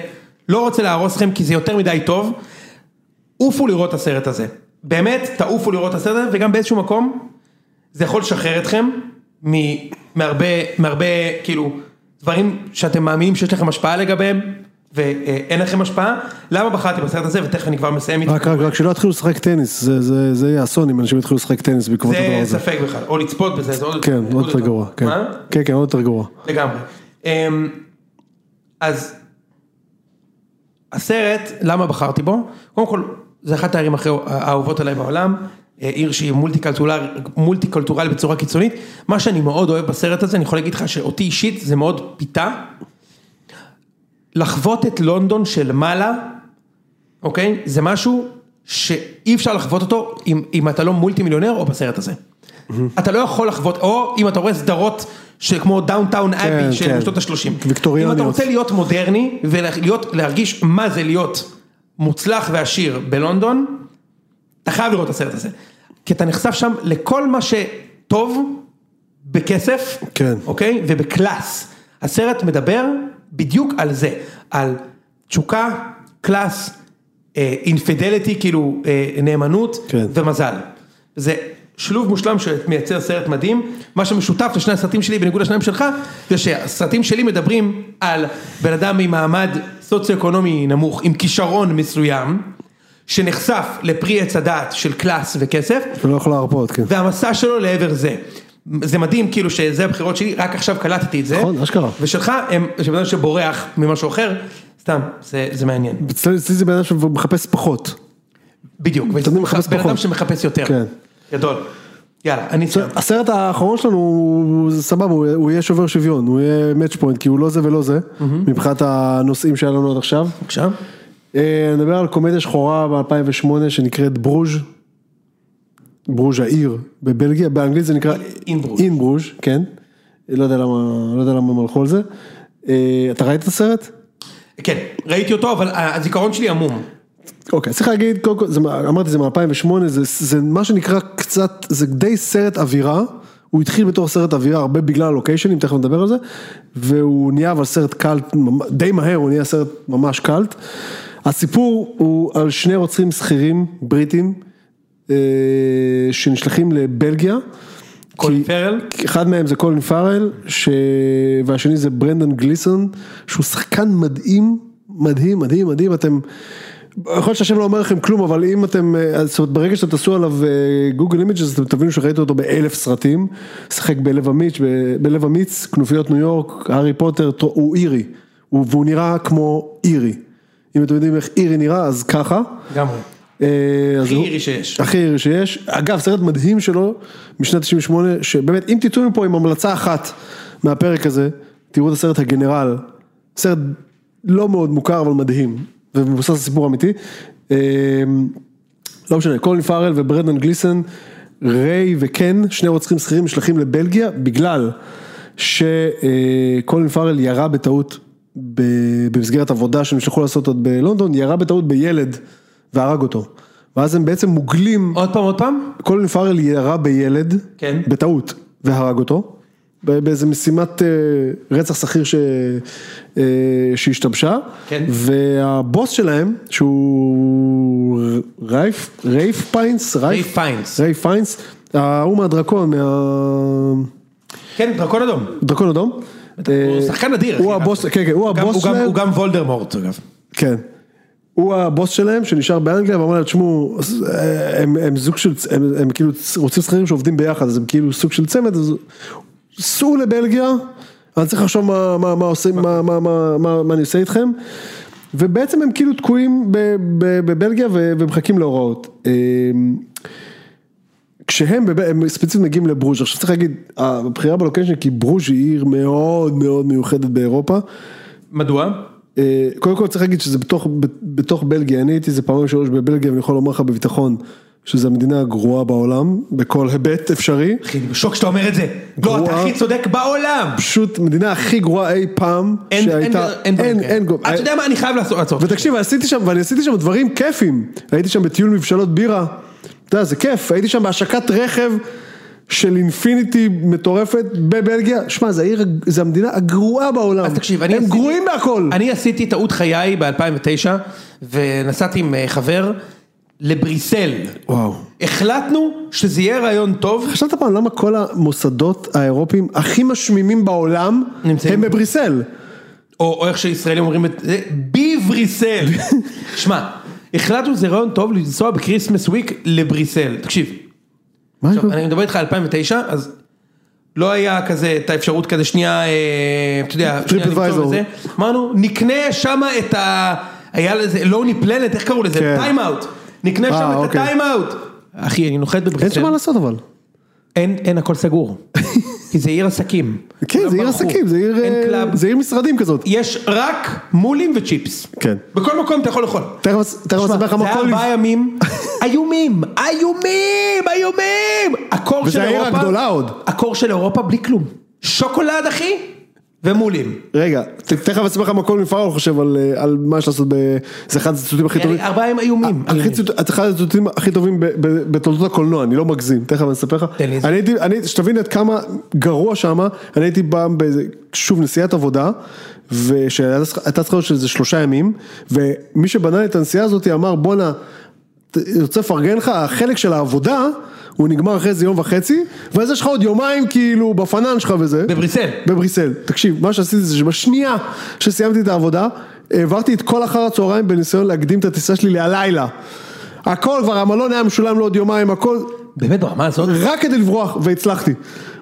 לא רוצה להרוס לכם כי זה יותר מדי טוב, עופו לראות את הסרט הזה, באמת תעופו לראות את הסרט הזה וגם באיזשהו מקום זה יכול לשחרר אתכם מ- מהרבה, מהרבה כאילו דברים שאתם מאמינים שיש לכם השפעה לגביהם ואין לכם השפעה, למה בחרתי בסרט הזה ותכף אני כבר מסיים איתו, רק, רק, רק שלא יתחילו לשחק טניס, זה- זה זה יהיה אסון אם אנשים יתחילו לשחק טניס בעקבות הדבר זה הזה. ספק בכלל, או לצפות בזה, זה עוד כן, עוד יותר גרוע, כן. מה? כן, כן, עוד יותר גרוע. לגמרי. אמ, אז הסרט, למה בחרתי בו? קודם כל, זה אחת הערים האהובות עליי בעולם, עיר שהיא מולטי קלטורל, מולטי קולטורל בצורה קיצונית. מה שאני מאוד אוהב בסרט הזה, אני יכול להגיד לך שאותי אישית זה מאוד פיתה. לחוות את לונדון של מעלה, אוקיי? זה משהו שאי אפשר לחוות אותו אם, אם אתה לא מולטי מיליונר או בסרט הזה. אתה לא יכול לחוות, או אם אתה רואה סדרות שכמו Downton Abbey של כן. שנות ה-30. ויקטוריאניות. אם אתה רוצה להיות מודרני ולהיות, להרגיש מה זה להיות מוצלח ועשיר בלונדון, אתה חייב לראות את הסרט הזה. כי אתה נחשף שם לכל מה שטוב בכסף, כן. אוקיי? וב class. הסרט מדבר בדיוק על זה, על תשוקה, class, infidelity, כאילו אה, נאמנות כן. ומזל. זה שילוב מושלם שמייצר סרט מדהים, מה שמשותף לשני הסרטים שלי בניגוד לשניים שלך, זה שהסרטים שלי מדברים על בן אדם ממעמד סוציו-אקונומי נמוך, עם כישרון מסוים, שנחשף לפרי עץ הדעת של class וכסף, ולא יכול להרפות, כן. והמסע שלו לעבר זה. זה מדהים כאילו שזה הבחירות שלי, רק עכשיו קלטתי את זה. נכון, אשכרה. ושלך שבן אדם שבורח ממשהו אחר, סתם, זה, זה מעניין. אצלי זה בן אדם שמחפש פחות. בדיוק, תמיד מחפש בן אדם פחות. שמחפש יותר. כן. גדול. יאללה, אני סיימתי. הסרט האחרון שלנו הוא סבבה, הוא, הוא יהיה שובר שוויון, הוא יהיה match point, כי הוא לא זה ולא זה, מבחינת הנושאים שהיה לנו עד עכשיו. בבקשה. אה, נדבר על קומדיה שחורה ב-2008 שנקראת ברוז', ברוז' העיר בבלגיה, באנגלית זה נקרא אינברוז'. אינברוז', כן, לא יודע למה, לא יודע למה הם הלכו על זה. אה, אתה ראית את הסרט? כן, ראיתי אותו, אבל הזיכרון שלי עמום. אוקיי, צריך להגיד, קודם כל, זה, אמרתי זה מ-2008, זה, זה מה שנקרא קצת, זה די סרט אווירה, הוא התחיל בתור סרט אווירה הרבה בגלל הלוקיישנים, תכף נדבר על זה, והוא נהיה אבל סרט קאלט, די מהר הוא נהיה סרט ממש קאלט. הסיפור הוא על שני רוצחים שכירים בריטים, אה, שנשלחים לבלגיה. קולין פארל? אחד מהם זה קולין פארל, ש... והשני זה ברנדון גליסון, שהוא שחקן מדהים, מדהים, מדהים, מדהים, אתם, יכול להיות שהשם לא אומר לכם כלום, אבל אם אתם, אה, זאת אומרת, ברגע שאתם תעשו עליו Google Images, אתם תבינו שראיתם אותו באלף סרטים, שיחק בלב אמיץ, בלב אמיץ, כנופיות ניו יורק, הארי פוטר, הוא אירי, הוא- והוא נראה כמו אירי. אם אתם יודעים איך אירי נראה, אז ככה. לגמרי. אה, הכי אירי שיש. הכי אירי שיש, אגב סרט מדהים שלו משנת 98, שבאמת אם תצאו מפה עם המלצה אחת מהפרק הזה, תראו את הסרט הגנרל, סרט לא מאוד מוכר אבל מדהים, ומבוסס על סיפור אמיתי, אה, לא משנה, קולין פארל וברנדון גליסון, ריי וקן, שני רוצחים שכירים נשלחים לבלגיה, בגלל שקולין פארל ירה בטעות במסגרת עבודה שהם נשלחו לעשות עוד בלונדון, ירה בטעות בילד והרג אותו. ואז הם בעצם מוגלים, עוד פעם, עוד פעם? קולין פארל ירה בילד, כן. בטעות, והרג אותו, באיזה משימת אה, רצח שכיר ש... אה, שהשתבשה, כן. והבוס שלהם, שהוא רייף, רייף פיינס, רייף פיינס. רייף פיינס, ההוא מהדרקון, מה... כן, דרקון אדום. דרקון אדום. הוא אה, שחקן אדיר. הוא. הבוס, כן, כן, הוא הבוס שלהם. הוא גם וולדרמורט אגב. כן. הוא הבוס שלהם שנשאר באנגליה ואמר להם, תשמעו, הם, הם זוג של, הם, הם כאילו רוצים שכירים שעובדים ביחד, אז הם כאילו סוג של צמד, אז סעו לבלגיה, אני צריך לחשוב מה, מה, מה עושים, מה, מה, מה, מה, מה אני עושה איתכם, ובעצם הם כאילו תקועים בבלגיה ומחכים להוראות. כשהם ספציפית מגיעים לברוז', עכשיו צריך להגיד, הבחירה בלוקיישן, כי ברוז' היא עיר מאוד מאוד מיוחדת באירופה. מדוע? אה, קודם כל צריך להגיד שזה בתוך, בתוך בלגיה, אני הייתי איזה פעמיים שלוש בבלגיה ואני יכול לומר לך בביטחון שזו המדינה הגרועה בעולם, בכל היבט אפשרי. אחי, אני בשוק שאתה אומר את זה. לא, גרועה. אתה הכי צודק בעולם. פשוט מדינה הכי גרועה אי פעם אין, שהייתה, אין, אין, אין, אין, אין, אתה יודע מה, אני חייב לעשות. ותקשיב, עשיתי שם, ואני עשיתי שם דברים כיפים, הייתי שם בטיול מבשלות בירה, אתה יודע, זה כיף, הייתי שם בהשקת רכב של אינפיניטי מטורפת בבלגיה, שמע, זה העיר, זה המדינה הגרועה בעולם, אז תקשיב, אני הם עשיתי- גרועים בהכל, אני עשיתי טעות חיי ב-2009, ונסעתי עם אה, חבר לבריסל. וואו. החלטנו שזה יהיה רעיון טוב. חשבת פעם למה כל המוסדות האירופיים הכי משמימים בעולם נמצאים הם. בבריסל? או, או איך שישראלים אומרים את זה, בבריסל. *laughs* שמע, החלטנו שזה רעיון טוב לנסוע ב Christmas week לבריסל. תקשיב, מה עכשיו, אני מדבר איתך על 2009, אז לא היה כזה, את האפשרות כזה שנייה, אה, אתה יודע, שנייה למצוא. וזה. אמרנו, נקנה שם את ה... היה לזה, Lonely Planet, איך קראו לזה? כן. Time Out. נקנה אה, שם את אוקיי. ה Time Out. אחי, אני נוחת אין בבריסל. שם מה לעשות אבל. אין, אין, הכל סגור. *laughs* כי זה עיר עסקים. כן, כולם זה עיר. עסקים, זה עיר, אה. זה עיר משרדים כזאת. יש רק מולים וצ'יפס. כן. בכל מקום אתה יכול לאכול. תכף אספר לך זה היה כל... ארבעה ימים, *laughs* איומים, איומים, איומים. הקור וזה של העיר אירופה, הגדולה עוד. הקור של אירופה בלי כלום. שוקולד אחי, ומולים. רגע, תכף אספר לך כל מפעל חושב על, אה, על מה יש לעשות. זה אחד הציטוטים הכי טובים. ארבעה ימים איומים. ציטוט- אחד הציטוטים הכי טובים בתולדות הקולנוע, אני לא מגזים, תכף אני אספר לך. תן לי את זה. שתבין עד כמה גרוע שמה, אני הייתי פעם באיזה, שוב נסיעת עבודה, ושהייתה צריכה להיות של איזה שלושה ימים, ומי שבנה לי את הנסיעה הזאת אמר בואנה, אני רוצה לפרגן לך, החלק של העבודה, הוא נגמר אחרי איזה יום וחצי, ואז יש לך עוד יומיים כאילו בפנן שלך וזה. בבריסל. בבריסל. תקשיב, מה שעשיתי זה שבשנייה שסיימתי את העבודה, העברתי את כל אחר הצהריים בניסיון להקדים את הטיסה שלי להלילה. הכל כבר, המלון היה משולם לעוד יומיים, הכל, באמת ברמה הזאת? רק כדי לברוח, והצלחתי.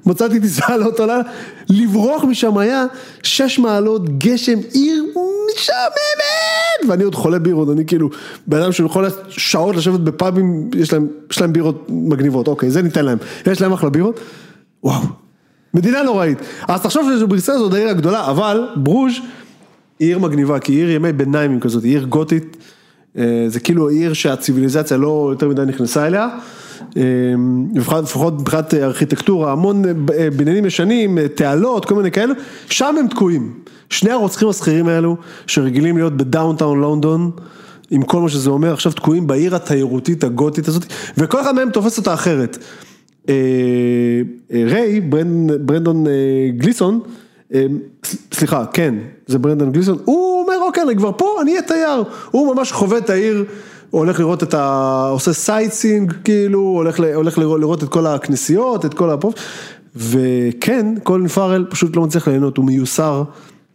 מצאתי טיסה לאותו לילה, לברוח משם היה שש מעלות גשם, עיר משעממת! ואני עוד חולה בירות, אני כאילו, בן אדם שיכול שעות לשבת בפאבים, יש להם, יש להם בירות מגניבות, אוקיי, זה ניתן להם. יש להם אחלה בירות, וואו, מדינה נוראית. אז תחשוב שבריסל זאת העיר הגדולה, אבל ברוז' היא עיר מגניבה, כי היא עיר ימי ביניים כזאת, היא עיר גותית, אה, זה כאילו עיר שהציוויליזציה לא יותר מדי נכנסה אליה, לפחות לפחות מבחינת ארכיטקטורה, המון אה, בניינים ישנים, אה, תעלות, כל מיני כאלו, שם הם תקועים. שני הרוצחים השכירים האלו, שרגילים להיות ב downtown לונדון, עם כל מה שזה אומר, עכשיו תקועים בעיר התיירותית הגותית הזאת, וכל אחד מהם תופס אותה אחרת. אה, אה, ריי, ברנ- ברנדון אה, גליסון, אה, סליחה, כן, זה ברנדון גליסון, הוא אומר אוקיי, אני כבר פה, אני אהיה תייר, הוא ממש חווה את העיר, הוא הולך לראות את ה... עושה sightseeing, כאילו, הולך, ל- הולך לראות, לראות את כל הכנסיות, את כל הפוף, וכן, קולין פארל פשוט לא מצליח ליהנות, הוא מיוסר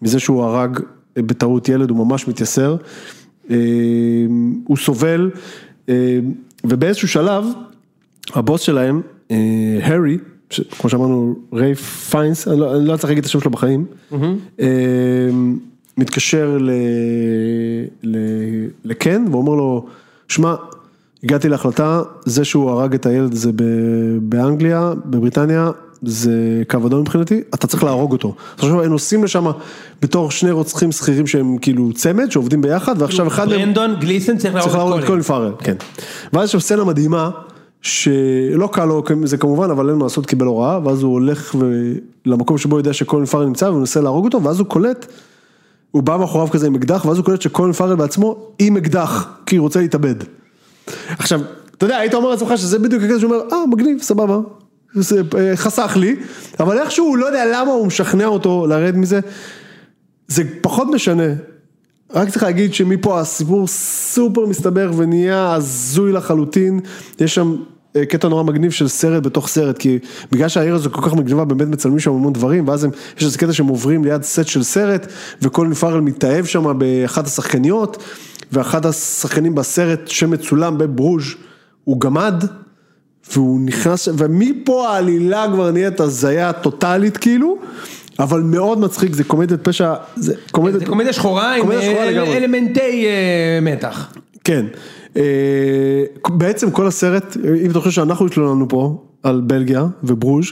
מזה שהוא הרג בטעות ילד, הוא ממש מתייסר, אה, הוא סובל, אה, ובאיזשהו שלב, הבוס שלהם, אה, הארי, ש- כמו שאמרנו, ריי פיינס, אני לא, אני לא צריך להגיד את השם שלו בחיים, אה, מתקשר ל, ל, לקן ואומר לו, שמע, הגעתי להחלטה, זה שהוא הרג את הילד הזה באנגליה, בבריטניה, זה קו אדום מבחינתי, אתה צריך להרוג אותו. עכשיו הם נוסעים לשם בתור שני רוצחים שכירים שהם כאילו צמד, שעובדים ביחד, ועכשיו אחד מהם... ברנדון גליסן צריך להרוג את קולין. פארל, כן. ואז יש שם סצנה מדהימה, שלא קל לו זה כמובן, אבל אין מה לעשות, קיבל הוראה, ואז הוא הולך ו- למקום שבו הוא יודע שקולין פארל נמצא, והוא מנסה להרוג אותו, ואז הוא קולט, הוא בא מאחוריו כזה עם אקדח, ואז הוא קולט שקולין פארל בעצמו עם אקדח, כי הוא רוצה להתאבד. עכשיו, אתה יודע, היית אומר לעצמך שזה בדיוק הכזה שהוא אה, מגניב, סבבה, זה, אה, חסך לי, אבל איכשהו הוא לא יודע למה הוא משכנע אותו לרדת מזה, זה פחות משנה. רק צריך להגיד שמפה הסיפור סופר מסתבך ונהיה הזוי לחלוטין, יש שם קטע נורא מגניב של סרט בתוך סרט, כי בגלל שהעיר הזו כל כך מגניבה באמת מצלמים שם המון דברים, ואז הם, יש איזה קטע שהם עוברים ליד סט של סרט, וקולין פארל מתאהב שם באחת השחקניות, ואחד השחקנים בסרט שמצולם בברוז' הוא גמד, והוא נכנס, ומפה העלילה כבר נהיית הזיה טוטאלית כאילו, אבל מאוד מצחיק, זה קומדיית פשע, זה קומדיית, זה קומדיה שחורה עם אה. אלמנטי אה, מתח. כן, אה, בעצם כל הסרט, אם אתה חושב שאנחנו התלוננו פה על בלגיה וברוז',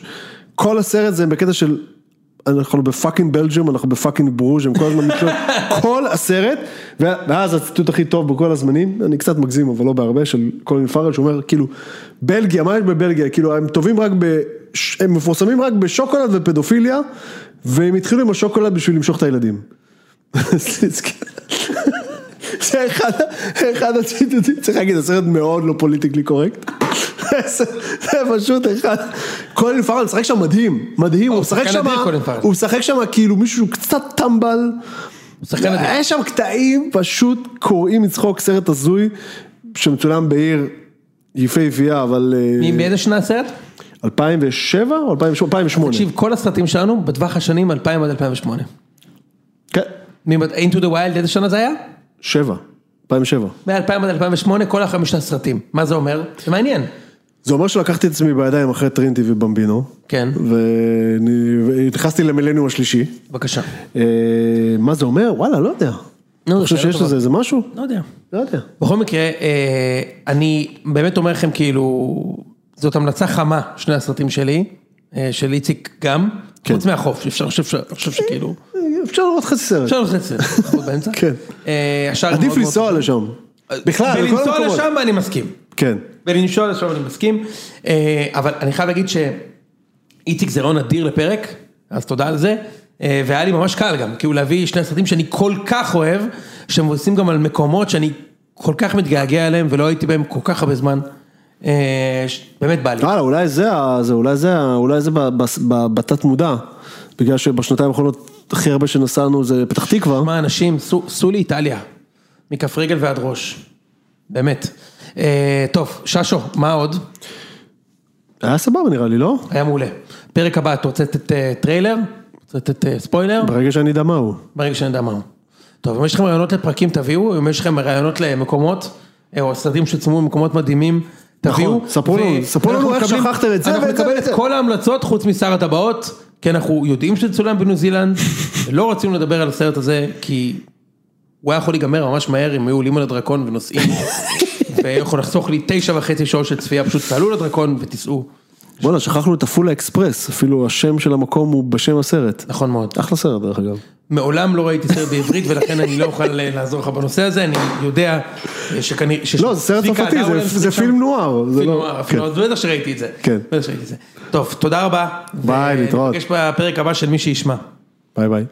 כל הסרט זה בקטע של אנחנו ב fucking Belgium, אנחנו ב fucking Bruges הם כל הזמן מתלוננים, *laughs* כל הסרט, ואז הציטוט הכי טוב בכל הזמנים, אני קצת מגזים אבל לא בהרבה, של קולין פארל שאומר כאילו, בלגיה, מה יש בבלגיה, כאילו הם טובים רק ב... הם מפורסמים רק בשוקולד ופדופיליה, והם התחילו עם השוקולד בשביל למשוך את הילדים. *laughs* זה אחד, אחד הציטוטים, צריך להגיד, הסרט מאוד לא politically correct. זה פשוט אחד, קולין פארל משחק שם מדהים, מדהים, הוא משחק שם, הוא משחק שם כאילו מישהו קצת טמבל, יש שם קטעים פשוט קורעים מצחוק סרט הזוי, שמצולם בעיר יפהפייה, אבל... באיזה שנה הסרט? 2007 או 2008? תקשיב, כל הסרטים שלנו בטווח השנים 2000 עד 2008. כן. Into the Wild, איזה שנה זה היה? שבע, 2007. מ-2000 עד 2008 כל החמישה סרטים, מה זה אומר? זה מעניין. זה אומר שלקחתי את עצמי בידיים אחרי טרינטי ובמבינו. כן. ונכנסתי למילניום השלישי. בבקשה. מה זה אומר? וואלה, לא יודע. אתה חושב שיש לזה איזה משהו? לא יודע. לא יודע. בכל מקרה, אני באמת אומר לכם כאילו, זאת המלצה חמה, שני הסרטים שלי, של איציק גם, חוץ מהחוף, אפשר, אני חושב שכאילו. אפשר לראות חצי סרט. אפשר לראות חצי סרט, *laughs* באמצע. כן. עדיף לנסוע לשם. בכלל, בכל המקומות. ולנסוע לשם אני מסכים. כן. ולנסוע לשם אני מסכים, אבל אני חייב להגיד שאיציק זה לא נדיר לפרק, אז תודה על זה, והיה לי ממש קל גם, כאילו להביא שני סרטים שאני כל כך אוהב, שמבוססים גם על מקומות שאני כל כך מתגעגע אליהם ולא הייתי בהם כל כך הרבה זמן. באמת בא לי. וואלה, אולי זה, אולי זה, אולי זה בתת מודע, בגלל שבשנתיים האחרונות הכי הרבה שנסענו זה פתח תקווה. מה אנשים, סעו לאיטליה, מכף רגל ועד ראש, באמת. טוב, ששו, מה עוד? היה סבבה נראה לי, לא? היה מעולה. פרק הבא, אתה רוצה לתת טריילר? רוצה לתת ספוילר? ברגע שאני אדע מה הוא. ברגע שאני אדע מה הוא. טוב, אם יש לכם רעיונות לפרקים תביאו, אם יש לכם רעיונות למקומות, או סרטים שצולמו במקומקומות מדהימים, תביאו. ספרו לנו, ספרו לנו איך שכחתם את זה אנחנו נקבל את כל ההמלצות חוץ משר הטבעות, כי אנחנו יודעים שזה צולם בניו זילנד, ולא *laughs* רצינו לדבר על הסרט הזה, כי הוא היה יכול להיגמר ממש מהר אם היו עולים על הדרקון ונוסעים, *laughs* ויכול לחסוך לי תשע וחצי שעות של צפייה, פשוט תעלו לדרקון ותיסעו. בוא'נה, שכחנו את ה Polar Express, אפילו השם של המקום הוא בשם הסרט. נכון מאוד. אחלה סרט דרך אגב. מעולם לא ראיתי סרט בעברית ולכן אני לא אוכל לעזור לך בנושא הזה, אני יודע שכנראה... לא, זה סרט צרפתי, זה film noir. film noir, אפילו, בטח שראיתי את זה. כן. בטח שראיתי את זה. טוב, תודה רבה. ביי, להתראות. נפגש בפרק הבא של מי שישמע. ביי ביי.